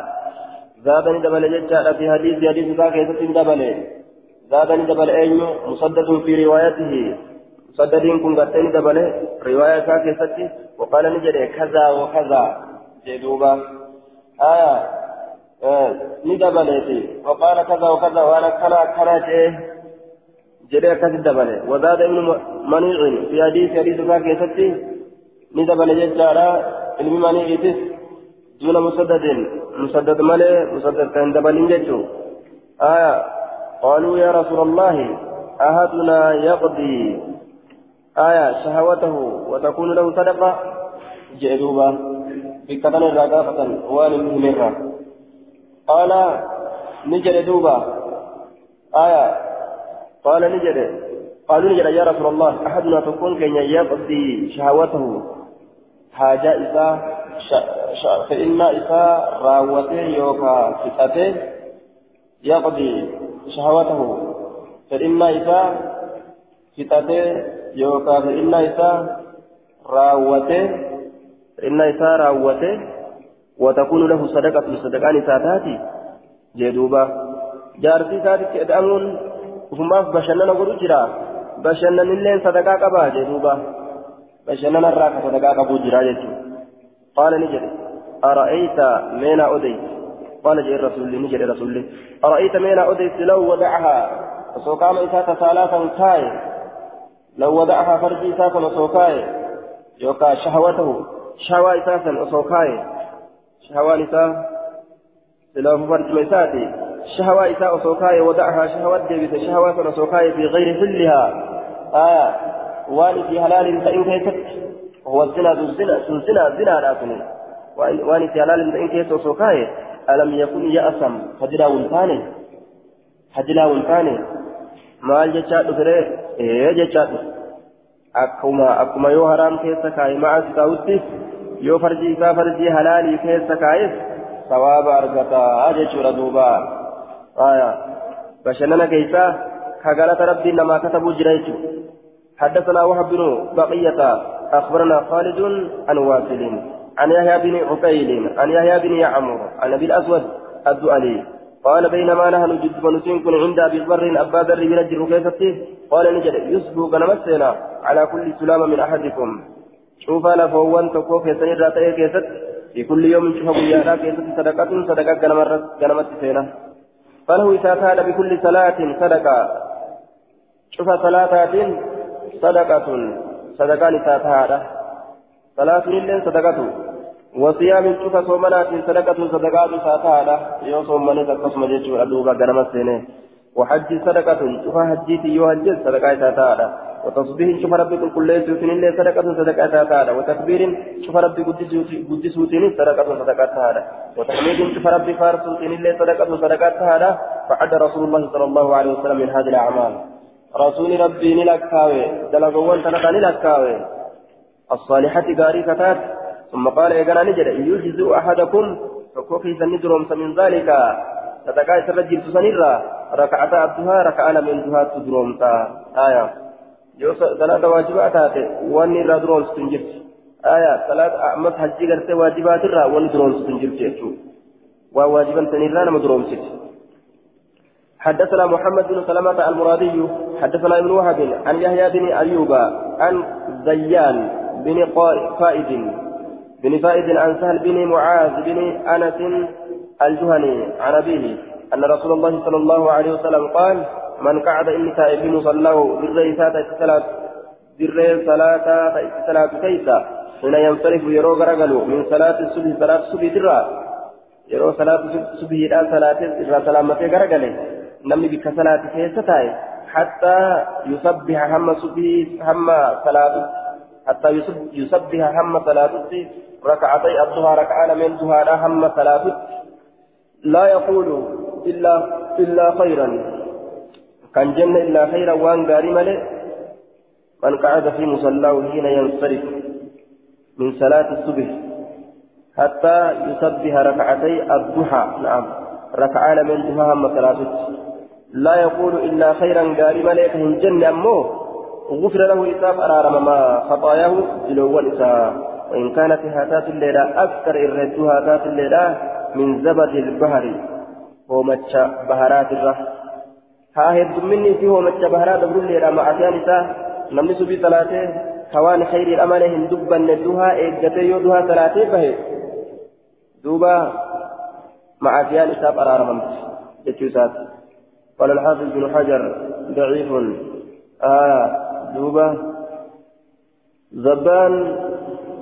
zaadani dabale jechaadha fi hadiisi hadiisi isaa keessatti hin dabale zaadani dabale eenyu musaddadun fi riwaayatihi musaddadiin kun gartee ni dabale riwaaya isaa keessatti waqaala ni jedhe kazaa wa kazaa jee duuba aya ندبلتي وقال كذا وكذا وانا كنا كنا جيه جري كذا دبله وزاد ابن منيع في حديث حديث ذاك يسكتي ندبل جدارا علم منيع تس دون مسدد مسدد ملي مسدد كان جتو آية قالوا يا رسول الله أحدنا يقضي آية شهوته وتكون له صدقة جئدوبا بكتن الرقافة وان المهمرة قال نجد دوبا آية قال نجد قالوا نجد يا رسول الله أحدنا تكون كي يقضي شهوته حاجة إذا فإن إذا راوته يوكا فتاته يقضي شهوته فإن إذا فتاته يوكا فإن إذا راوته فإن إذا راوته وتكون له صدقة صدقان ساتاتي جدوبا جارتي ساتي أدأمون وفماف بشننا قدو جرا بشننا اللين صدقا قبا جدوبا بشننا الراك صدقا قبو جرا جدو قال نجد أرأيت مين أديت قال جاء الرسول نجد رسول أرأيت مين أديت لو وضعها وسوقام إساك ثلاثا كاي لو وضعها فرجي إساك وسوكاي يوكا شهوته شهوة إساسا وسوكاي شهوة نساء سلاف فرج ميساتي شهوة إساء وسوكاي ودعها شهوة ديبت شهوة وسوكاي في غير حلها آية وان في حلال فإن كيست وهو الزنا ذو الزنا ذو الزنا زنا لا سنين وان في حلال فإن كيست وسوكاي ألم يكن يأسم maal jechaa dhufere ee jechaa dhufe akkuma akkuma yoo haraam keessa kaa'e ma'a ta'utti yoo farji isaa farji halaalii keessa kaa'es sawaaba argataa jechuudha duuba aya bashannana keeysaa ka galata rabbiin namaa katabuu jira jechuudha حدثنا وهب بن بقية أخبرنا خالد عن واصل عن يحيى بن عقيل عن يحيى بن يعمر عن أبي الأسود الدؤلي قال بينما نحن جد ونسين عند أبي ذر أبا ذر من الجر قال نجد يسبو غنمسنا على كل سلامة من أحدكم. شوف أنا فوان تكو في سنة راتي كيست في كل يوم شوف بيانا كيست صدقة صدقة غنمت سينا. فله إذا كان بكل صلاة صدقة. شوف صلاة صدقة. صدقة نساتها صلاة لله صدقة. وصيام شوف صومنات صدقة صدقات ساتها يوم صومنات قسم جيشو أدوبا غنمت سينا وحج صدقة. شوف حجيتي يوهج صدقة ساتها وتصبيح شوف ربي كل سوتين اللي صدقة صدقة هذا وتكبير شوف ربي قد سوتين صدقة صدقة هذا وتحميد شوف ربي فار سوتين اللي صدقة صدقة هذا فعد رسول الله صلى الله عليه وسلم من هذه الأعمال. رسول ربي نلكاوي دلقوان تنقى نلكاوي الصالحة قاري كتات ثم قال إيقنا نجد يجزء أحدكم فكوكي سندرهم من ذلك صدقاء سرجل تسنرا ركعتا الدها ركعنا من دها تدرهم آية wanni irraa duroomsitu hin jirti aya salaata ammas hajjii gartee waajibaatirraa wanni duroomsitu hin jirti jechuudha waa حدثنا محمد بن سلمة المرادي حدثنا ابن وهب عن يحيى بن أيوب عن زيان بن فائد بن فائد عن سهل بن معاذ بن أنس الجهني عن أبيه أن رسول الله صلى الله عليه وسلم قال من قعد تائب في مصلاه بالرئي ساتا الصلاة بالرئي صلاة الصلاة كيسا حين ينصرف يرو غرغلو من صلاة الصبح صلاة الصبح ترى يرو صلاة الصبح إلى صلاة إلى سلامة غرغلي. نمي بك صلاة كيسا تاي حتى يسبح هم صبح هم صلاة حتى يسبح هم صلاة ركعتي الضحى ركعان من ضحى هم صلاة لا يقول إلا إلا خيرا كان جنة إلا خيرا وان قاري ملئ من قعد في مصلاه حين ينصرف من صلاة الصبح حتى يسبح ركعتي الضحى نعم ركعان من ضحى هم ثلاثة لا يقول إلا خيرا قاري ملئ من جنة أمه غفر له إساف أرارم ما خطاياه. جلو الإساء وإن كانت هاتات الليلة أكثر إردها هاتات الليلة من زبد البحر. ومتش بهرات الرحم heddumminni fi hoomacha baharaa dabrulleedha ma'asiyaan isaa namni subii salaatee hawaan khayriidha malee hin dubbanne duhaa eeggatee yoo duhaa salaatee bahe duuba مع أتيان إساب أرارهم جتشوسات قال الحافظ بن حجر ضعيف. آه دوبة. زبان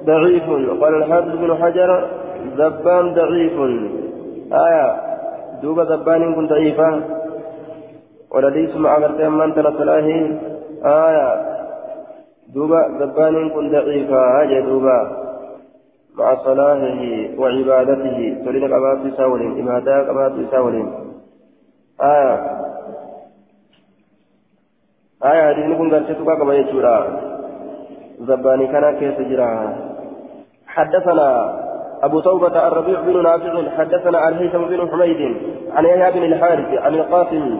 ضعيف. قال الحافظ بن حجر زبان ضعيف. آية دوبة زبان كن ضعيفة ولديس مع غرتين من تلصلاه آية دوبة زبان كن ضعيفة هاجة دوبة. مع صلاحه وعبادته. تريد قبات ساولين. إبادة قبات ساولين. آية آية هذه نكون قد تتبقى كما يجورا زباني كان كيف جرا حدثنا أبو توبة الربيع بن نافع حدثنا الهيثم بن حميد عن يحيى بن الحارث عن القاسم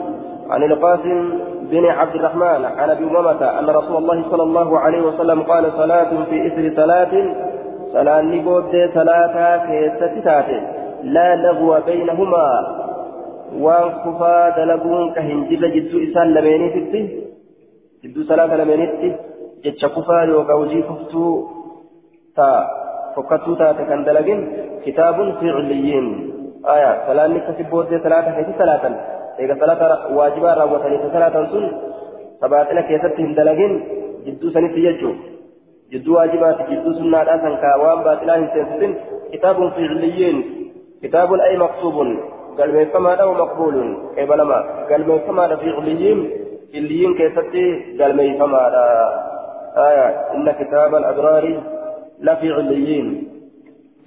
عن القاسم بن عبد الرحمن عن ابي امامه ان رسول الله صلى الله عليه وسلم قال صلاه في اثر صلاه صلاه بود صلاه كيست تاتي لا لغو بينهما وان كفا دلبون كهنجل جدو اسان لمينيتي جدو صلاه لمينيتي جتش كفا يوكا وجي كفتو تا فكتو تا تكن دلقين كتاب في عليين آية صلاه نكتب بود صلاه كيست صلاه eega salaata waajibaa raawwatanii salaatan sun sabaaxila keessatti hin dalagin jidduu sanitti jechuu jidduu waajibaati jidduu sunnaadhaa san kaa waan baaxilaa hin seensisin kitaabun fiiciliyyiin kitaabun ay maqsuubun galmeeffamaadha wa maqbuulun qeebalama galmeeffamaadha fiiciliyyiin illiyiin keessatti galmeeffamaadha آية إن كتاب الأبرار لفي عليين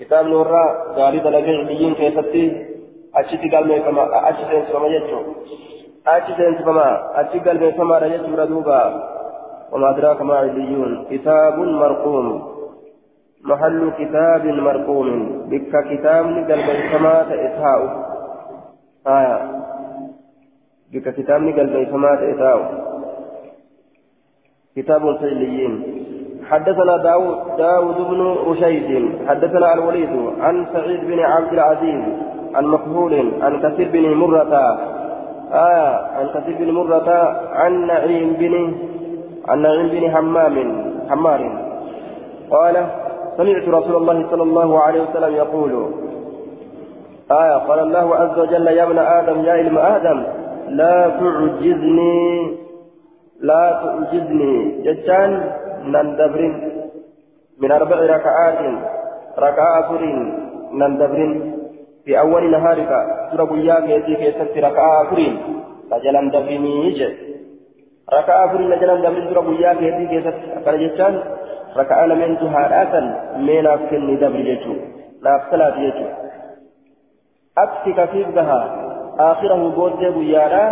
كتاب نورا قال لفي عليين كيفتي achitti galmeeffama achi seensifama jechuun achi seensifama achi galmeeffamaadha jechuudha duuba وما أدراك ما عليون كتاب مرقوم محل كتاب مرقوم بك كتاب قلب السماء إسهاء آية بك كتاب قلب السماء إسهاء كتاب سيليين حدثنا داود داود بن رشيد. حدثنا الوليد عن سعيد بن عبد العزيز عن مقبول عن كثير بن مرة. آه. عن كثير بن مرة عن نعيم بن عن نعيم بن حمام حمار. قال سمعت رسول الله صلى الله عليه وسلم يقول آية قال الله عز وجل يا ابن آدم يا علم آدم لا تعجزني لا تعجزني. جتان نندبر من أربع ركعات ركعة نندبر في أول نهارك ترى بيا كيتي كيست ركعة أفرين لجلن دفني جد ركعة أفرين لجلن دفني ترى بيا كيتي كيست أكل جتان. ركعة لمن تهاراتا من أفكني دبر جتو لا أفصلات جتو أكسك في بها آخره بود بيارا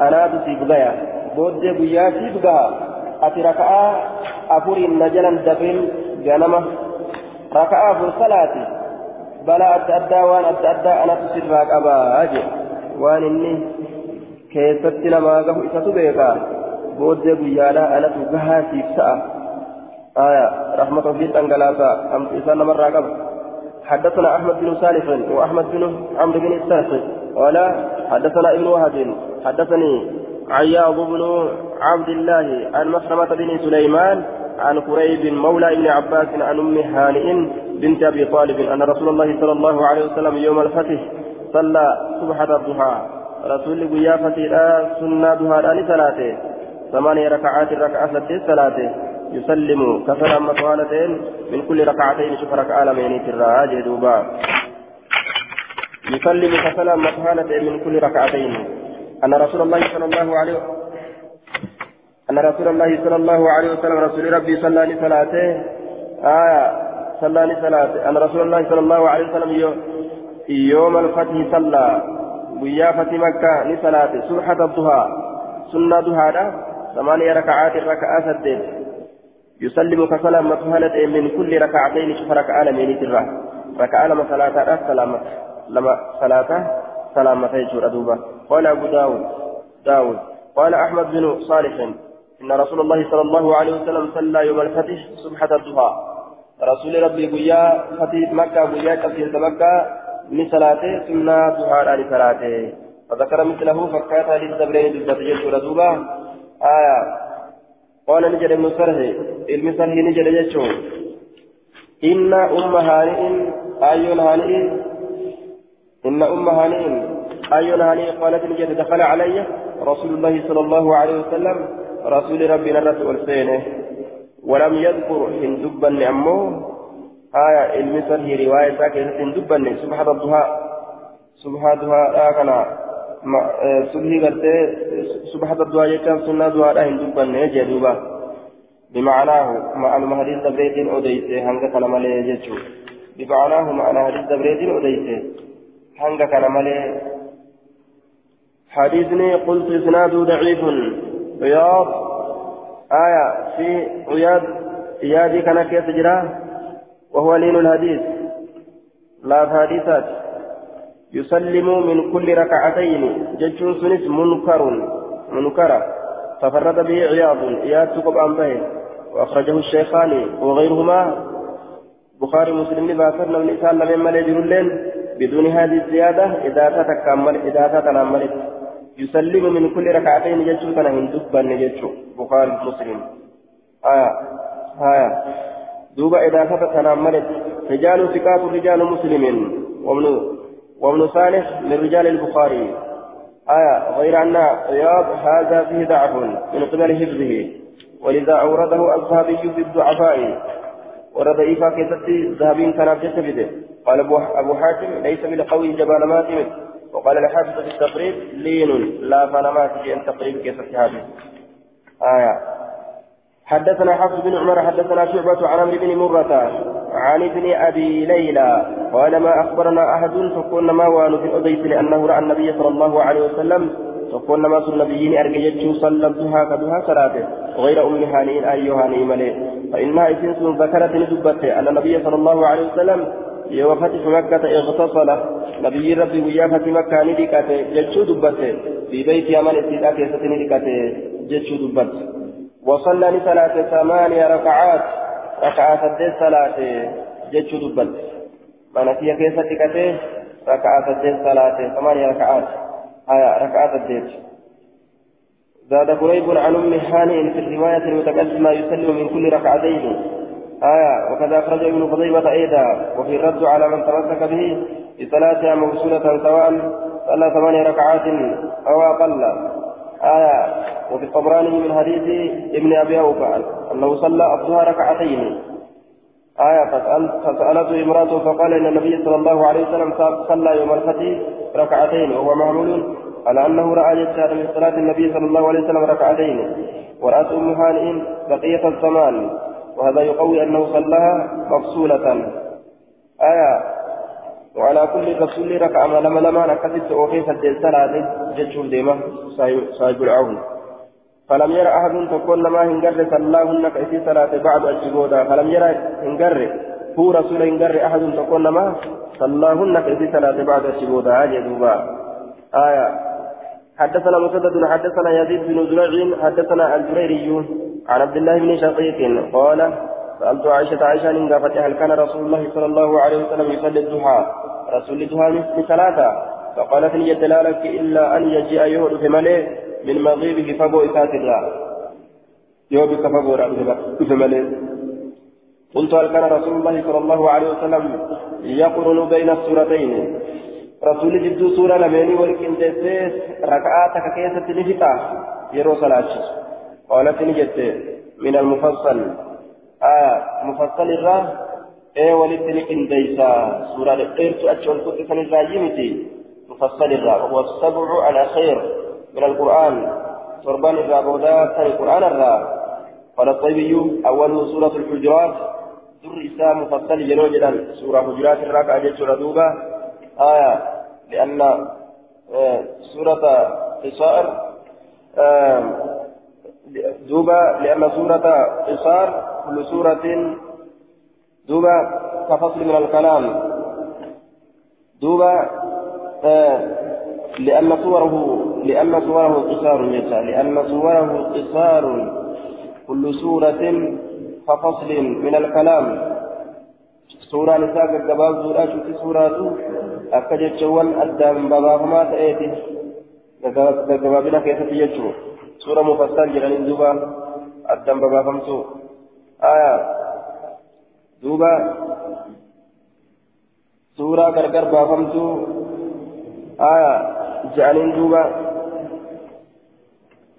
أنا بسيب غيا بود بيا سيب غا أتي ركعة أفرين لجلن دفن جنمة ركعة أفر صلاتي addaa waan adda addaa anatu sirraa qabaa je waan inni keessatti namaa gahu isatu beeka booddee guyyaadhaa anatu gahaa ta'a آية رحمة في تنقلاتا أم إنسان مرة قبل حدثنا أحمد بن صالح وأحمد بن عمرو بن السرح قال حدثنا ابن وهب حدثني عياض بن عبد الله عن مسلمة بن سليمان عن قريب مولى ابن عباس عن أم هانئ بنت أبي طالب أن رسول الله صلى الله عليه وسلم يوم الفتح صلى سبحة الضحى رسول قيافة سنة ضحى ثلاثة ثمانية ركعات ركعة سدس ثلاثة يسلم كفر مطوالتين من كل ركعتين شوف ركعة لمين ترى دوبا. يسلم كفر مطوالتين من كل ركعتين. أن رسول الله صلى الله عليه وسلم أن رسول الله صلى الله عليه وسلم رسول ربي صلى الله عليه آية صلى الله عليه أن رسول الله صلى الله عليه وسلم يوم الفتح صلى. ويا فتح مكة لصلاة سبحة الضحى. سنة ضحى ثمانية ركعات ركعة سدد يسلم كسلام مفهلة من كل ركعتين شوف ركعة لمن ترى. ركعة لما صلاة سلامة. لما صلاة سلامة يجور أدوبة. قال أبو داود داود. قال أحمد بن صالح إن رسول الله صلى الله عليه وسلم صلى يوم الفتح سبحة الضحى. رسول ربي بيا فتح مكة بيا كثير مكة من صلاته سنة ضحى على صلاته. فذكر مثله فكات للزبرين بالبتجل ردوبة آية. قال نجد ابن سرح علم سرح نجد يجو إن أم هانئ آيون هانئ إن أم هانئ أي هانئ قالت نجد دخل علي رسول الله صلى الله عليه وسلم رسول ربنا الرسول والسينه. ولم يذكر هندبا نعمه. آية المثل هي رواية ساكنة هندبا سبحان الضحى سبحان الضحى آكنا subhii gartee subhata du'aa jechaan sunnaa du'aadha hin dubbanne jee duuba بمعناه معنى حديث دبريد أوديسي هنگا كان مالي جيتشو بمعناه معنى حديث دبريد أوديسي هنگا كان مالي حديثني قلت إسناده ضعيف رياض آية في رياض رياضي كان كيف جراه وهو لين الحديث لا حديثات يسلم من كل ركعتين. ججون سنس منكر منكرة تفرد به عياض عياض تقب أنبه وأخرجه الشيخان وغيرهما. بخاري مسلم باسرنا من إسان لم يمل جرلين بدون هذه الزيادة إذا تتكمل إذا تتنملت يسلم من كل ركعتين. ججون كان هندبا نججو بخاري مسلم. آية آية. دوبا إذا تتنملت رجال ثقات رجال مسلم. ومن وابن صالح من رجال البخاري. آية غير أن رياض هذا فيه ضعف من قبل حفظه ولذا أورده الذهبي في الضعفاء. ورد إيفا كيستي ذهبين كان في قال أبو حاتم ليس بالقوي جبال ماتم وقال الحافظ في التقريب لين لا فنمات أن تقريب كيست هذه آية حدثنا حفص بن عمر حدثنا شعبة عن عمرو بن مرة عن ابن أبي ليلى قال ما أخبرنا أحد فكنا ما وان في أديس لأنه رأى النبي صلى الله عليه وسلم فكنا ما صلى النبيين أرججت صلى الضحى كدها صلاته غير أم هانئ ملئ فإنها إسنس ذكرت ندبته أن النبي صلى الله عليه وسلم يوم فتح مكة اغتصل. نبي ربي ويا فتح مكة ندكته جتشو دبته. في بيت يمن استدعاء كيسة ندكته جتشو دبته. وصلى لثلاث ثمانية ركعات. ركعة سدس صلاة جتشو دبت من فيها كيسة تكته ركعة سدس صلاة ثمانية ركعات. آية ركعة سدس زاد قريب عن أم هانئ في الرواية المتقدمة يسلم من كل ركعتين. آية وكذا أخرج ابن خطيبة أيضا. وفي الرد على من تمسك به بصلاتها موصولة سواء صلى ثمانية ركعات أو أقل. آية وفي الطبراني من حديث ابن أبي أوفى أنه صلى الظهر ركعتين. آية فسألته امرأته فقال إن النبي صلى الله عليه وسلم صلى يوم الفتح ركعتين وهو معمول على أنه رأى يجتهد من صلاة النبي صلى الله عليه وسلم ركعتين. ورأت أم هانئ بقية الزمان وهذا يقوي أنه صلاها مفصولة. آية وعلى كل رسول ركع ما لما لما نكتبت وفي سجل صلاة جتشول ديما صاحب العون. فلم يرى أحد تكون لما هنجر صلاهن كأسي صلاة بعد الجبودة. فلم يرى هنجر هو رسول هنجر أحد تكون لما صلاهن كأسي صلاة بعد الجبودة. هذه دوبا. آية. حدثنا مسدد حدثنا يزيد بن زرع حدثنا الجريري عن عبد الله بن شقيق قال سألت عائشة عائشة إن هل كان رسول الله صلى الله عليه وسلم يصلي الضحى. رسول الضحى مثل ثلاثة. فقالت لي دلالك إلا أن يجيء في ملئ من مغيبه فبو إسات الله. يوبك فبو في ملئ. قلت هل كان رسول الله صلى الله عليه وسلم يقرن بين السورتين؟ رسول جدو سورة لميني ولكن جسيس ركعاتك كيسة نفتا يرو صلاة قالت نجت من المفصل. آه مفصل الراه إيه ولتني إنديسا سورة الإرت أجل كنت سن الراجمتي مفصل الراه وهو السبع على خير من القرآن. سربان الراه بودا القرآن الراه قال الطيبي أول سورة الحجرات. در إساء مفصل جنوجدا سورة حجرات الراه أجل دوبا آية لأن آه سورة قصائر آه دوبا لأن سورة قصار كل سورة دوبا كفصل من الكلام. دوبا آه لأن صوره لأن صوره قصار لأن صوره قصار كل سورة كفصل من الكلام. سورة نساء الجباب سورة شوتي سورة أكجت شوان أدام باباهما تأتي جبابنا كيف تجتشو سورة مفصل جلال دوبا أدام باباهمتو آية دوبا سورة غرغر بافمتو آية جعلين دوبا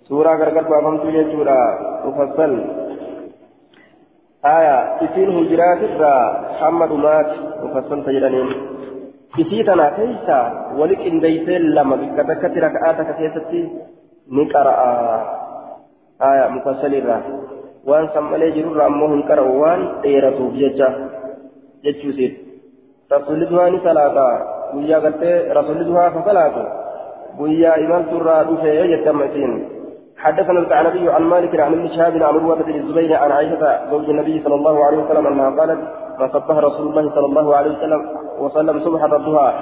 سورة غرغر بابمتو يجورا مفصل آية إسين هجرات الرا محمد مات مفصل تجرانين isii tana keessa wali qindeeysee lama bikka takkatti raka'aa takka keessatti ni qara'a aya hin qara'u waan dheeratuuf jecha jechuusiit rasulli duhaa ni salaata guyyaa galtee rasulli duhaa ka salaatu? Guyyaa imalturraa dhufee jettama isiin حدثنا الكعنبي عن مالك عن ابن شهاب عن عروة بن الزبير عن عائشة زوج النبي صلى الله عليه وسلم أنها قالت ما صبح رسول الله صلى الله عليه وسلم وسلم صبح الضحى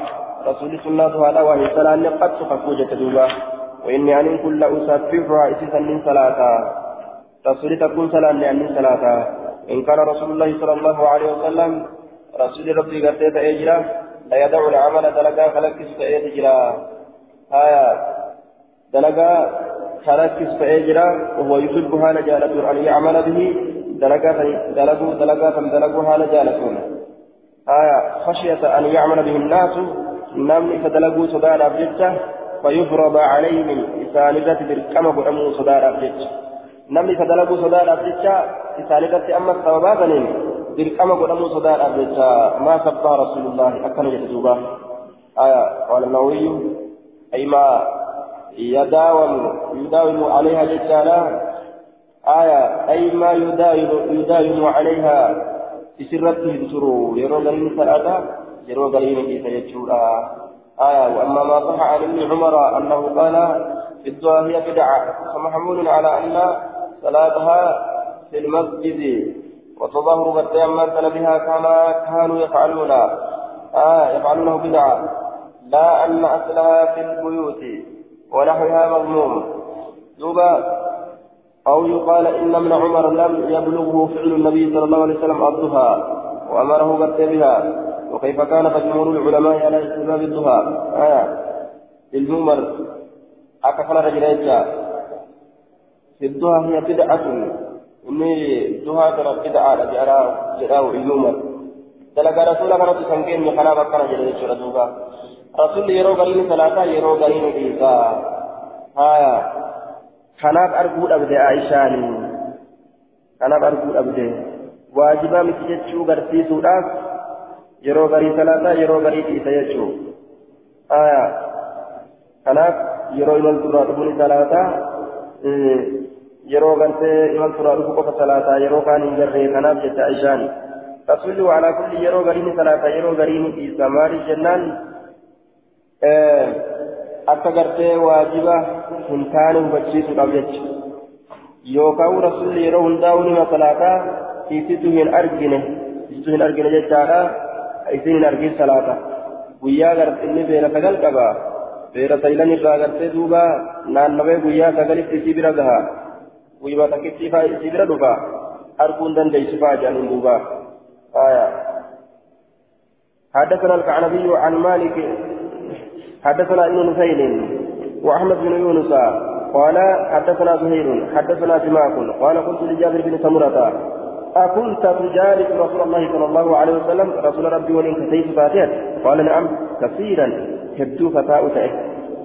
رسول الله لا وهي سلام قد سقفوجة دوبا وإني أن كل أسبحها إسسا من صلاة رسول تكون سلام لأن صلاة إن كان رسول الله صلى الله عليه وسلم رسول ربي قد تأجرا لا يدع العمل دلقا خلقس فأجرا آية. دلقا خلقس فأجرا وهو يحبها نجالة أن يعمل به دلقا دلقوا دلقا فدلقوها نجالة آية. خشية أن يعمل به الناس نمني فدلقوا صدار أبجدته فيفرض عليهم إسانيدة بالكما قدموا صدار أبجدته نمني فدلقوا صدار أبجدته إسانيدة أما السببات بالكما قدموا صدار أبجدته ما سبها رسول الله أكن يتجوبا آية قال النووي أي ما يداوم يداوم عليها جدالا آية أي ما يداوم يداوم عليها بسرته بسرور يرون لين سأدا يرون لين كيف يجورا آية وأما ما صح عن ابن عمر أنه قال في الدعاء هي بدعة فمحمول على أن صلاتها في المسجد وتظاهر بالتيمم بها كما كانوا يفعلون. آه يفعلونه بدعة. لا أن أصلها في البيوت ونحوها مضموم دوبا أو يقال إن ابن عمر لم يبلغه فعل النبي صلى الله عليه وسلم الضحى وأمره قد بها. وكيف كان فجمهور العلماء على استحباب الضحى؟ آية المؤمر أكفل رجلين في الضحى هي بدعة إني الضحى ترى بدعة جرى جرى المؤمر دلقا رسول الله رسول سنكين من خلاب أكنا جلد الشرطوبة رسول يرو قرين ثلاثة يرو قرين إيسا آية kanaaf arguu dhabde aishaani kanaaf arguu dhabde waajibaa miti jechuu garsiisuudhaaf yeroo garii salaataa yeroo garii dhiisa jechuu aya kanaaf yeroo imalturraa dhufuun salaataa imalturraa dhufu qofa salaataa yeroo kaan hin garree kanaaf jette aishaani rasulli waalaa kulli yeroo gariin salaataa yeroo gariin dhiisa maaliif jennaan akka gartee waajiba hin taane hubachiisuudhaaf jecha yookaan rasuulli yeroo hundaa'u nima salaataa isitu hin argine isitu hin argine jechaadha isin hin argin salaata guyyaa gartinni beera sagal qaba beera saylan irraa gartee duuba naannawee guyyaa sagalitti isii bira gaha guyyuma takkitti isii bira dhufa arguun dandeessu fa'aa jedhaniin duuba حدثنا الكعنبي عن مالك حدثنا ابن نفيل واحمد بن يونس قال حدثنا زهير حدثنا سماك قال قلت لجابر بن سمرة أكنت تجالس رسول الله صلى الله عليه وسلم رسول ربي ولين كتيس فاتحة قال نعم كثيرا هبتو فتاة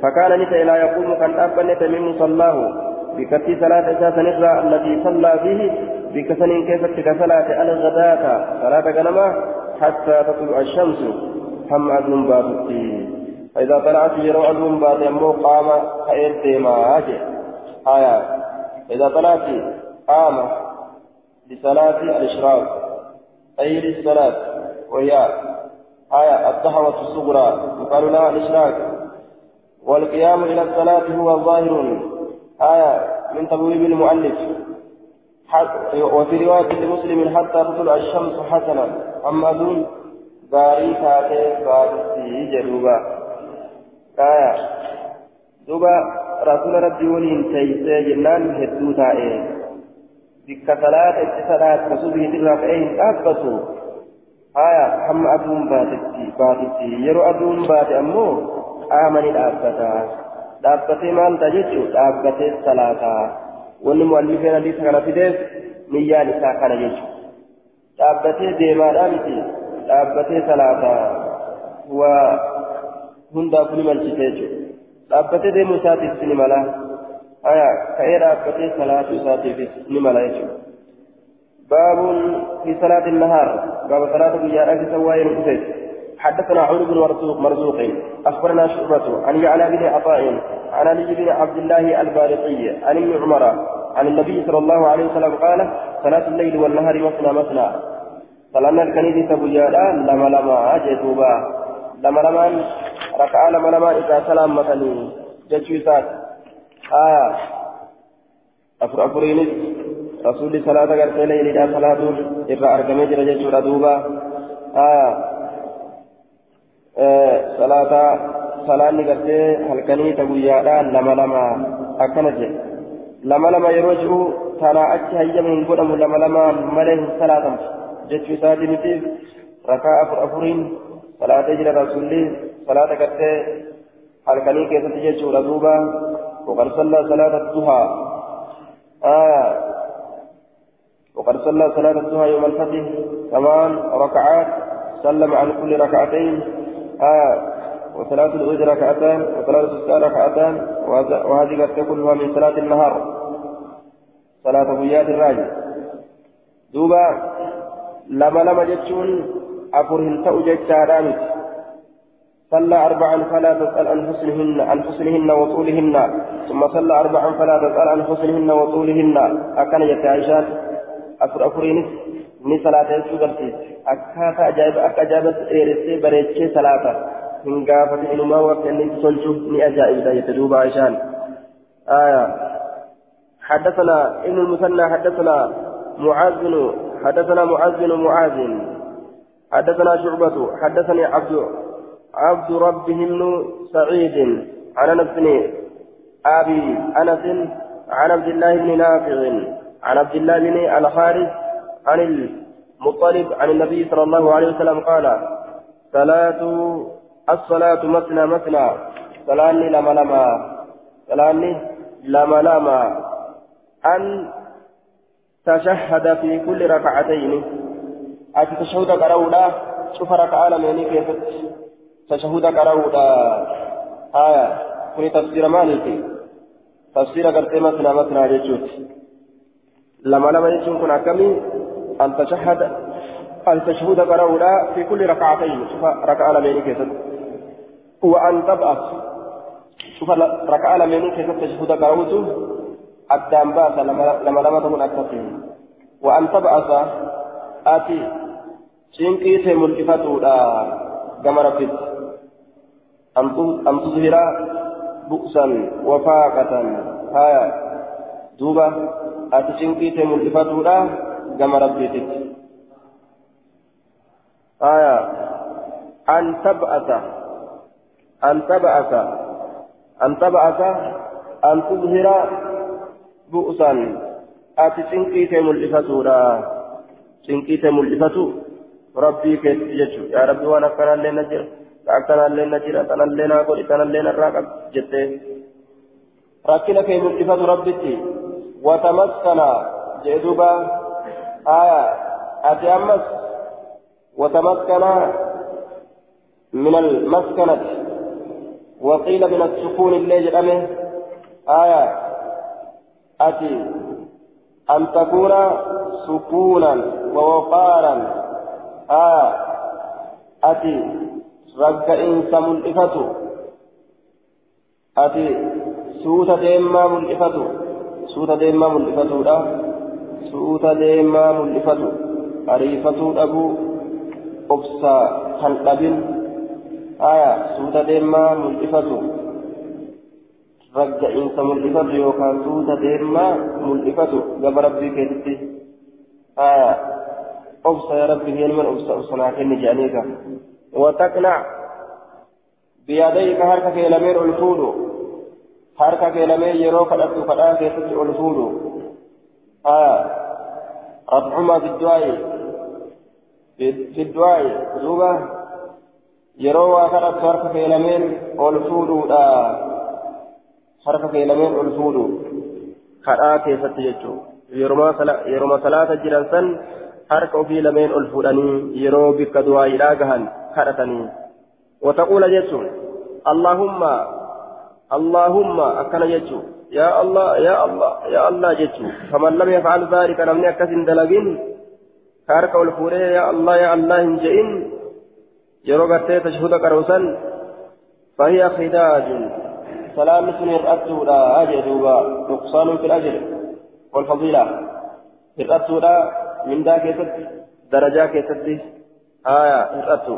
فكان نتا لا يقوم كان أبنت من مصلاه بكتي صلاة أساسا نرى التي صلى فيه بكسن كيف صلاة الغداة؟ صلاة غنما حتى تطلع الشمس. هم أذن بابتي فإذا طلعت يروا أذن بعد يمو قام خير ديما آية. إذا طلعت قام لصلاة الإشراق. أي للصلاة. وهي آية. الدعوة الصغرى. يقال لها الإشراق. والقيام إلى الصلاة هو ظاهر. آية من تبويب المؤلف. وفي رواية لمسلم حتى تطلع الشمس حسنا. أما دون باري كاتي بارسي جنوبا آية. دوبا رسول ربي ولين تيسي جنان هدو تائي. بك صلاة اتصالات رسوله تلها فأين أثبتوا آية؟ هم أدون باتتي باتتي يرو أدون بات أمو آمني الأبتا dhaabbatee maal ta'a jechuun dhaabbatee salaataa wanni mu'allifeen hadiisa kana fideef niyyaan isaa kana jechuudha dhaabbatee deemaadhaa miti dhaabbatee salaataa waa hundaaf ni malchite jechuudha dhaabbatee deemuu isaatiif ni mala aya ka'ee dhaabbatee salaatu isaatiifis ni mala jechuudha باب في صلاة النهار باب صلاة النهار في سواء الأسد حدثنا عمرو بن مرزوق مرزوق أخبرنا شعبة عن يعلى بن عطاء عن علي بن عبد الله البارقي عن ابن عمر عن النبي صلى الله عليه وسلم قال صلاة الليل والنهار مثنى مثنى. صلاة الكنيسة بجالا لما لما جدوبا لما لما ركع لما لما إذا سلام مثني. جتشوسات آه. أفر أفرينيس رسول صلاة قرتي ليلة صلاة أرقمي جرى جتشورا دوبا آه. Salaata salaanni gartee halkanii ta guyyaadhaan lama lama akkana jedhe lama lama yeroo jiru tanaa achi hayyama hin godhamu lama lamaan malee hin salaatamtu jechuu isaati mitiif rakaa afur afuriin salaatee jira rasulli salaata gartee halkanii keessatti jechuudha duuba وقد صلى صلاة الضحى آه وقد صلى صلاة الضحى يوم الفتح ثمان ركعات سلم عن كل ركعتين وصلاة العيد ركعتان وصلاة الساعة ركعتان وهذه قد كلها من صلاة النهار. صلاة بيات الراجل دوبا لما لما جتشون أفرهن تأجج شارامت صلى أربعا فلا تسأل عن حسنهن عن حسنهن وطولهن. ثم صلى أربعا فلا تسأل عن حسنهن وطولهن. أكن يتعيشات أفر أفرينس ni salaata jechuu barsiise akkaataa ajaa'iba akka ajaa'ibatti dheeressee bareechee salaata hin gaafate inumaa wakka inni tolchuuf ni ajaa'ibda jette duuba آية حدثنا ابن المثنى حدثنا معاذ بن حدثنا معاذ بن معاذ حدثنا شعبة حدثني عبد عبد ربه بن سعيد عن انس بن ابي انس عن عبد الله بن نافع عن عبد الله بن الحارث عن المطلب عن النبي صلى الله عليه وسلم قال صلاة الصلاة مثنى مثنى. صلاني لما لما. صلاني لما لما. أن تشهد في كل ركعتين. أتي تشهد قرولا شوف ركعة لمن كيف تشهد قرولا آية. كوني تفسير مالك تفسير قرتي مثنى مثنى جيتشوت لما لما يجون كنا كمي أن تشهد أن تشهد قرأولا في كل ركعتين. شوف ركعة لمن كيست وأن تبأس. شوف ركعة لمن كيست تشهد قرأوته أدام بأس لما لما تكون أكتفين وأن تبأس آتي. شنكي تمل إفتولا كما رفت أن تظهر بؤسا وفاقة. هايا دوبا أتي شنكي تمل إفتولا كما ربيتك آية أن تبعث أن تبعث أن تبعث أن تظهر بؤسا أتي سنكيت ملفتورا سنكيت ملفتو ربي كيف يجو يا ربي وأنا كان لنا جر كان لنا جر كان لنا قل كان لنا راك جت راكنا كيف ملفتو ربتي وتمسكن جدوبا آية أتي أمس وتمكن من المسكنة وقيل من السكون اللي جرمه آية أتي أن تكون سكونا ووقارا. آية أتي رق إنس ملئفة. أتي سوت ديما ملئفة. سوت ديما ملئفة. Mul'ifatu ariifatuu dhabuu obsa kan dhabin haya suuta deemaa mul'ifatu ragga'iinsa mul'ifatu yookaan suuta deemaa mul'ifatu gaba rabbii keessatti haya obsa yaa rabbi heenuman obsa obsanaa kenni jedhaniika wataqnac biyadayka harka kee lameen ol fuudhu harka kee lameen yeroo kadhattu kadhaa keessatti ol fuudhu haya رفعهما في الدعاء. في الدعاء. دوبا. يروى كرت حرف كيلمين والفودو دا حرف كيلمين والفودو كرا كيست يجو يروما سلا يروما صلاة جيران حرف في لمين والفوداني يرو بك دعاء لا جهن كرتني وتقول جسون اللهم اللهم أكن جتشو يا الله يا الله يا الله جتشو فمن لم يفعل ذلك لم يكن دلقين كارك والفوري يا الله يا الله جئن يروغت تشهد كروسا فهي خداج سلام سنير أتودا أجدوبا نقصان في الأجر والفضيلة الأتودا من ذاك درجة كيست آية الأتو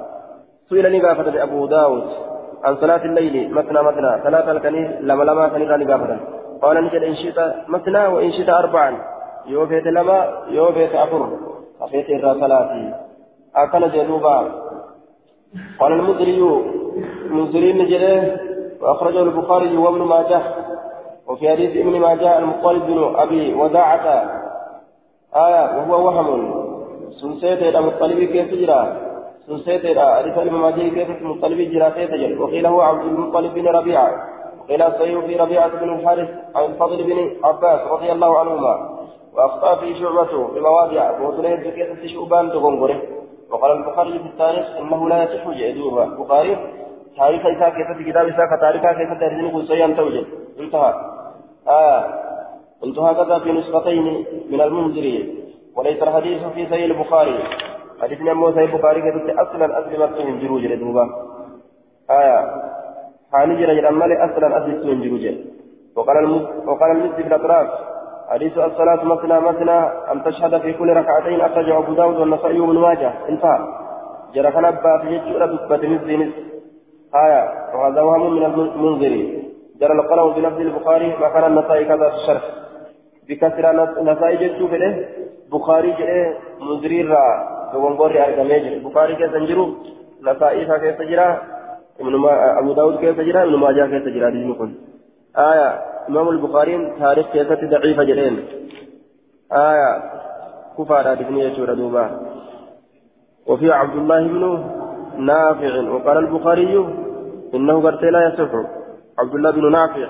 سئل نقافة أبو داود عن صلاة الليل مثنى مثنى ثلاثة الكنيس لما لما كنيسة نقافة قال نجد إن شئت مثنى وإن شئت أربعا. يوفيت لما يوفيت أفر. أفيت إرى صلاتي أكل جدوبا قال المزري منزري نجده وأخرجه البخاري وابن ماجه. وفي حديث ابن ماجه المطالب بن أبي وداعة آية وهو وهم. سنسيت إلى مطلب كيف جرى حديث ابن ماجه كيف مطلب جرى تجل وقيل هو عبد المطلب بن ربيعة. وقيل صحيح في ربيعة بن الحارث عن الفضل بن عباس رضي الله عنهما. وأخطأ في شعبته بمواضع وسنيت بكيف شعبان تغنغره. وقال البخاري في التاريخ إنه لا يصح جئدوها البخاري تاريخ كيف كتاب إساء كتاريخ كيف تاريخ قل سيان توجد. انتهى. آه. انتهى كذا في نسختين من المنذرين. وليس الحديث في سيد البخاري. حديث نمو سيد البخاري كيف أصلا أسلمت من جروج لدوبا آه حاني جرى جرى أصلا أسلمت من جروج وقال وقال المسجد بالأطراف حديث الصلاة مثنى مثنى أن تشهد في كل ركعتين أخرجه أبو داود والنسائي وابن ماجه. انتهى. جرى كان أبا في جيش دبة مثل آية. وهذا وهم من المنذرين. جرى القلم بلفظ البخاري ما كان النسائي كذا الشرح. بكسر النسائي جيش فيه بخاري جاء منذرين را وغنغوري أرقمي بخاري كيف تنجروا نسائي كيف تجرى أبو داود كيف تجرى ابن ماجه كيف تجرى دي آية إمام البخاري تاريخ كيست ضعيفة جلين آية كفارة دفنية شورى دوبا وفي عبد الله بن نافع وقال البخاري إنه قرت لا يصح عبد الله بن نافع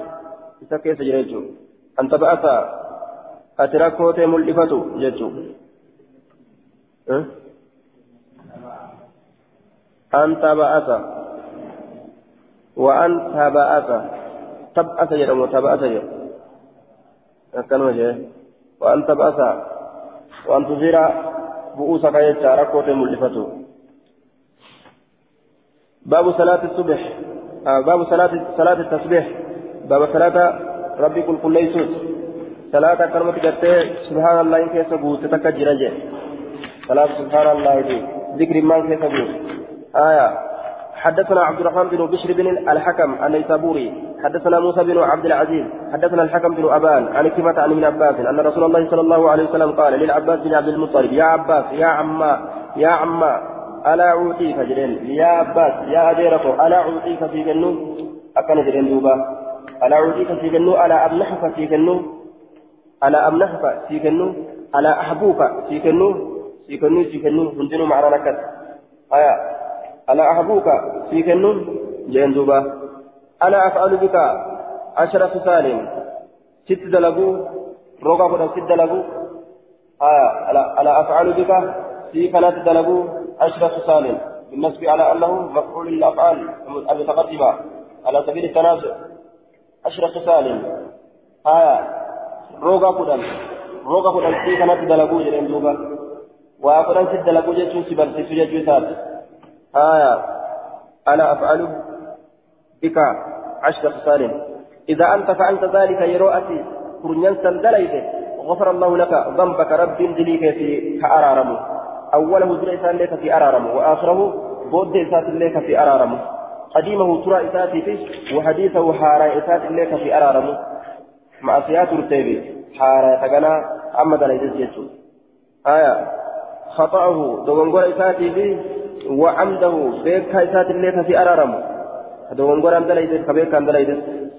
إذا كيس جريجو أنت بأسى جيجو أه؟ أنت بأسى وأنت بأسى تبأس جرم تبأس جرم أكن وجه وأن تبأس وأن تزير بؤوسك يجعل ركوة ملفتو باب صلاة الصبح. آه باب صلاة صلاة التسبيح. باب صلاة ربي كل كل ليسوس. صلاة كلمة قتة سبحان الله إن كيس بوت تكجر صلاة سبحان الله دي ذكر ما كيس بوت آية حدثنا عبد الرحمن بن بشر بن الحكم النيسابوري حدثنا موسى بن عبد العزيز حدثنا الحكم بن ابان عن عكرمة عن ابن عباس ان رسول الله صلى الله عليه وسلم قال للعباس بن عبد المطلب يا عباس يا عماه يا عماه الا اعطيك jedheen يا عباس yaa adeera الا اعطيك siif kennuu akkana jedheen duuba الا اعطيك siif kennuu الا امنحك siif kennuu ألا أحبوك siif kennuu siif kennuu siif kennuu hundinuu ma'naan tokko. haya. ألا أحبوك في كنون جين دوبا. ألا أفعل بك عشر خصال ست دلقو روغا بدا ست دلقو ألا, ألا أفعل بك؟ في كانت دلقو عشر خصال بالنسبة على أنه مفعول للأفعال. المتقدمة على سبيل التنازع. عشر خصال آه روغا بدا روغا بدا في كانت دلقو جين دوبا وأفعل ست دلقو جيتو سبرتي سجاجو ثابت آية أنا أفعل بك عشر خصال إذا أنت فعلت ذلك يروأتي كرنيان سندليك غفر الله لك ذنبك رب دليك في كأرارم أوله ترى إسان لك في أرارم وآخره بود إسات لك في أرارم قديمه ترى إساتي فيه وحديثه حارة إسات لك في أرارم مع سيات رتيبي. حارة تقنا أما دليل جيسو آية. خطأه دوغنغور إساتي فيه وعمده بيك إسات اللي في أرارم. دوون قران دلائد كبير كان دلائد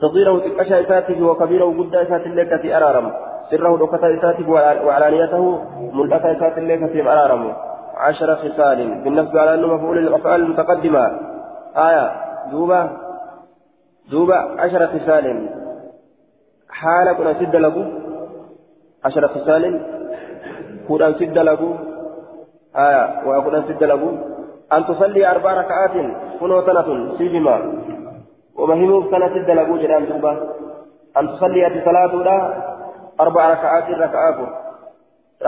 صغيره تكشى إساته وكبيره قد إسات اللي في أرارم. سره دكتا إساته وعلانيته ملأة إسات اللي في أرارم. عشر خصال. بالنسبة على أنه مفعول الأفعال المتقدمة. آية. دوبا دوبا عشر خصال. حال كنا سد له عشر خصال كنا سد له آية وكنا سد له أن تصلي أربع ركعات كنو سنة سيبما ومهموف سنة الدلقو جرام دوبا أن تصلي صلاة لا أربع ركعات ركعات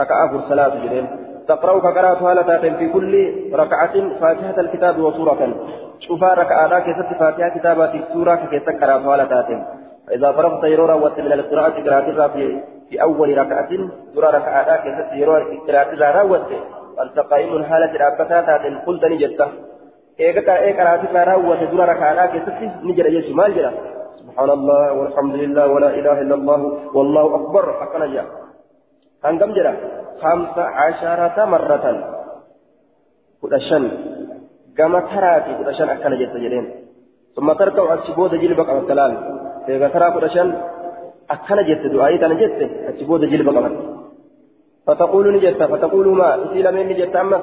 ركعات صلاة جرين تقرأ كقراءة هالة في كل ركعة فاتحة الكتاب وسورة شوف ركعة كيست فاتحة كتابة سورة كيست قراءة هالة فإذا فرغت يرورا وت من القراءة قراءة في في أول ركعة سورة ركعة كيست يرورا قراءة راوت أنت قائم حالة الأبتات قلت نجدته ee qaraatii raawwate dura rakaadhaa keessatti ni jedha jechuun maal jedha سبحان الله والحمد لله ولا إله إلا الله والله أكبر حقنا جاء هنقم جرى خمس عشرة مرة. كدشن كما تراتي كدشن أكنا جرين. ثم تركع السبود جلبك على الكلام. ترى كدشن أكنا جت دعائي أنا جت السبود جلبك على فتقول نجت فتقول ما إسيلا من نجت أما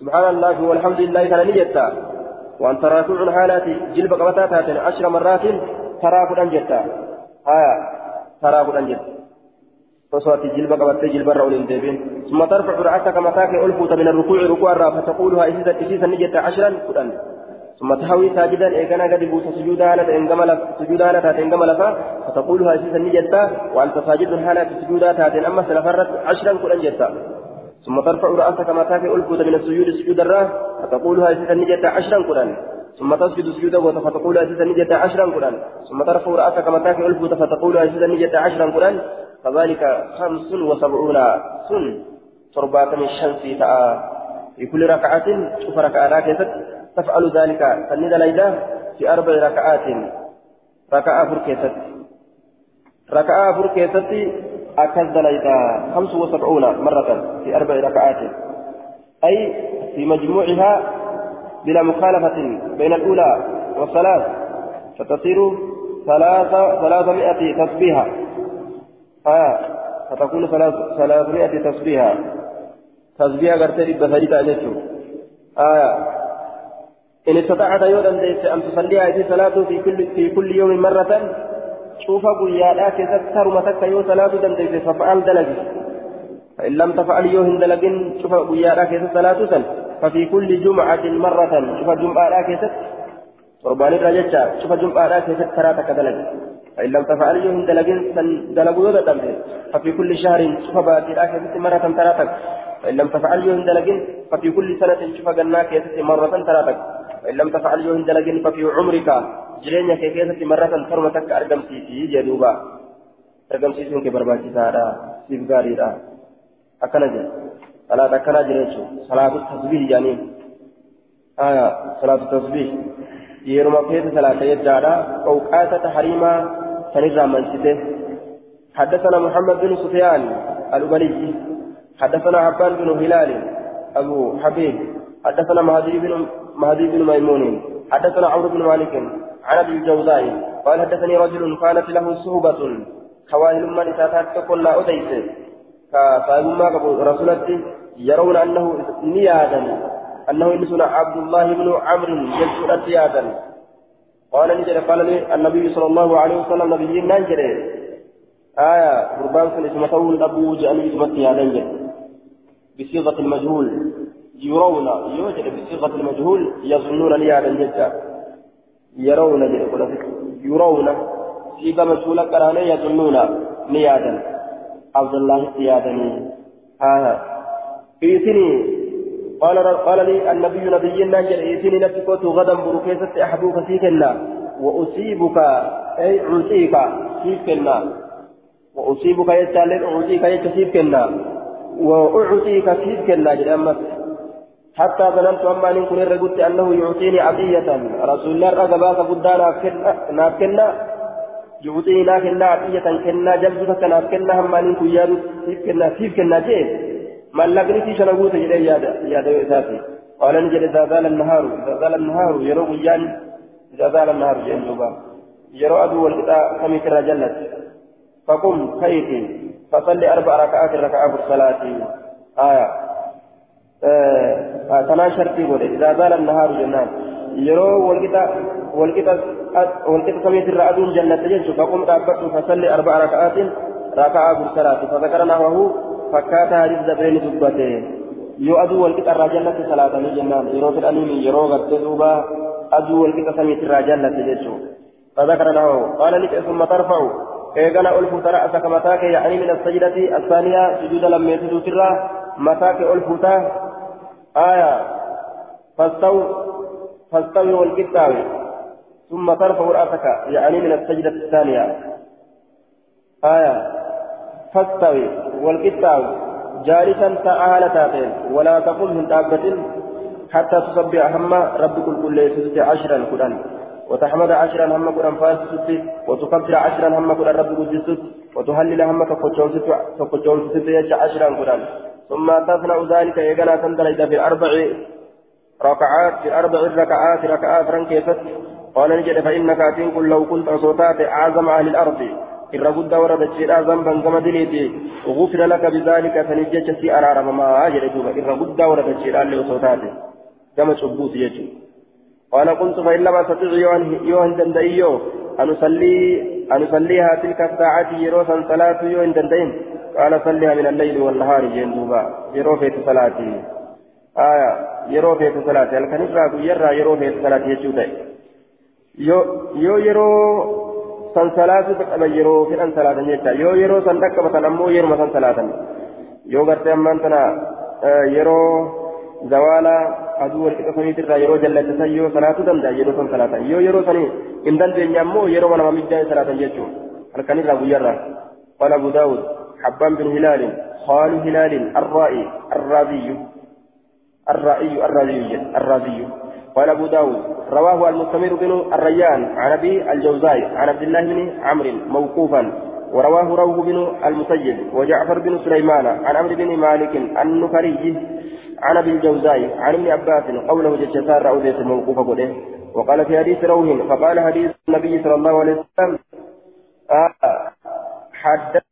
سبحان الله والحمد لله كان نجتا وأن ترى كل حالات جلب قبطات عشر مرات ترى كل أنجتا آية ترى كل أنجتا فصوت جلب قبطت جلب الرول ديبين ثم ترفع رأسك متاك ألفوت من الركوع ركوع فتقولها إسيسا نجتا عشرا كل ثم تهوي ساجدا إيقنا قد بوس سجودا هالة سجودا هالة تات إنجمل فتقولها إسيسا نجتا وأنت ساجد هالة سجودا تات أما سلفرت عشرا كل أنجتا ثم ترفع رأسك متاك ألفت من السجود سجود الراه فتقولها أسيسا نجتا عشرا قرآن ثم تسجد سجودا فتقول أسيسا نجتا عشرا قرآن ثم ترفع رأسك متاك ألفت فتقول أسيسا نجتا عشرا قرآن فذلك خمس وسبعون سن. تربات من الشمس في كل ركعة شوف ركعة تفعل ذلك فند ليلة في أربع ركعات. ركعة فركيست ركعة فركيست أكل دليتا خمس وسبعون مرة في أربع ركعات. أي في مجموعها بلا مخالفة بين الأولى والثلاث فتصير ثلاثة ثلاثمائة تسبيحة. آه فتكون ثلاث ثلاثمائة تسبيحة. تسبيحة قرتي بفريدة أجتشو آه إن استطعت أيضا أن تصلي هذه صلاة في كل في كل يوم مرة شوف قيادا كيست ترمى تكا يو صلاة دنديس ففعل دلقي فإن لم تفعل يو هندلقين شوف قيادا كيست صلاة سن ففي كل جمعة مرة شوف جمعة كيست قربان الرجال شوف جمعة كيست تراتك دلقي فإن لم تفعل يو هندلقين سن دلقوا يو ففي كل شهر شوف باقي كيست مرة تراتك فإن لم تفعل يو هندلقين ففي كل سنة شوف قلنا كيست مرة تراتك فإن لم تفعل يو هندلقين ففي عمرك jireenya kee keessatti marratan karuma takka argamsiisi jedhuuba argamsiisuun kee barbaachisaadha siif gaariidha akkana jedha salaat akkanaa jira jechuudha salaatu tasbiih jedhaniin aya salaatu tasbiih yeruma keessa salaata jechaadha awqaatata hariimaa sanirraa mansite حدثنا محمد بن سفيان الأبلي حدثنا عبان بن هلال أبو حبيب حدثنا مهدي بن مهدي بن ميمون. حدثنا عمرو بن مالك عن أبي الجوزاء. قال حدثني رجل كانت له صحبة حوائل من إساتات تقول أديس كصاحب ما رسولتي يرون أنه نيادا أنه انسنا عبد الله بن عمرو يجد نيادا. قال نجري قال لي النبي صلى الله عليه وسلم نبي نجري آية قربان سنة اسمه طول أبو جأني اسمه نجري بصيغة المجهول. يرون يوجد بصيغة المجهول يظنون نيادا جدا يرون يرون. سيغا مسؤولا قرانا يظنون نيادا. عبد الله سيادني آه. إيثني. قال قال لي النبي نبي ناجر إيثني نفسك غدا بركيزة أحبوك فيكنا وأصيبك أي أعطيك فيكنا وأصيبك يتعلم أعطيك يتسيبكنا وأعطيك فيكنا جل حتى ظننت أما أن كن رجلت أنه يعطيني عطية. رسول الله رغبا فقدانا نافكنا يعطيني نافكنا عطية كنا جلسة نافكنا هم أن كن يادو كنا كيف كنا جيد ما لقني في شنقوت جلي يادا يادا إذاتي قال نجد إذا زال النهار إذا زال النهار يرو ويان إذا زال النهار جنوبا يرو أدو والقطاع كم كرا جلت فقم خيتي فصلي أربع ركعات ركعة الصلاة. آية. Shartii godhe idaa zaala nahaaru jennaan yeroo walqixa walqixa walqixa samiitirra aduun jannatte jechuun faqum dhaabbadhu fasalli arba'a raka'aatiin raka'aa gursalaati fazakara nahahu fakkaata hadiis dabreeni dubbate yoo aduu walqixa irraa jannatte salaatanii jennaan yeroo fedhaniin yeroo gartee duuba أدو والكتا سميت الراجل تجيشو فذكر له قال لك ثم ترفع إيقنا ألف رأسك متاك يعني من السجدة الثانية سجود لم يسجد سرا متاك ألف آية. فاستو فاستوي والكتاوي ثم ترفع رأسك يعني من السجدة الثانية. آية. فاستوي والكتاوي جالسا تعالى تاتين. ولا تقل من دابة. حتى تصبح هم رب كل كل عشرا كلان وتحمد عشرا هم قران فاسست وتكبر عشرا هم قران رب قدست وتهلل هم تقجون ست عشرا قران ثم تصنع ذلك يقنا تندلج بأربع ركعات بأربع ركعات ركعات رنكيست قال نجد فإنك أتين كل لو كنت صوتات أعظم أهل الأرض. irra guddaa warra dacheedhaa zamban gama dileeti gufira laka bidaalika saniif jecha si araaramamaa jedhe duuba irra guddaa warra dacheedhaa illee osoo taate gama cubbuuti jechuudha قال قلت فإن لم أستطع يوهن دندئيو. أن أصلي أن أصليها تلك الساعة يروسا صلاة يوهن دندئين. قال صليها من الليل والنهار جندوبا يروفيت صلاتي آية يروفيت صلاتي هل كان يرى يروفيت صلاتي يجوتي يو يو يرو san salaatu qaban yeroo fedhan salaatan jecha yoo yeroo san dhaqqabatan ammoo yeruma san salaatan yoo gartee ammaan tana yeroo zawaala aduu wal qixa saniitirraa yeroo jallatasan yoo salaatu danda'a yeroo san salaatan yoo yeroo sanii hin dandeenye ammoo yeroo manama middaan salaatan jechuun halkanirraa guyyarraa قال أبو داود حبان بن هلال خال هلال الرائي الرازي. الرائي الرازي الرازي. قال أبو داود رواه المستمر بن الريان عن أبي الجوزاء عن عبد الله بن عمرو موقوفا ورواه روح بن المسيب وجعفر بن سليمان عن عمرو بن مالك النفري عن أبي الجوزاء عن ابن عباس قوله جشتار رؤية الموقوف قده. وقال في حديث روح فقال حديث النبي صلى الله عليه وسلم آه حدث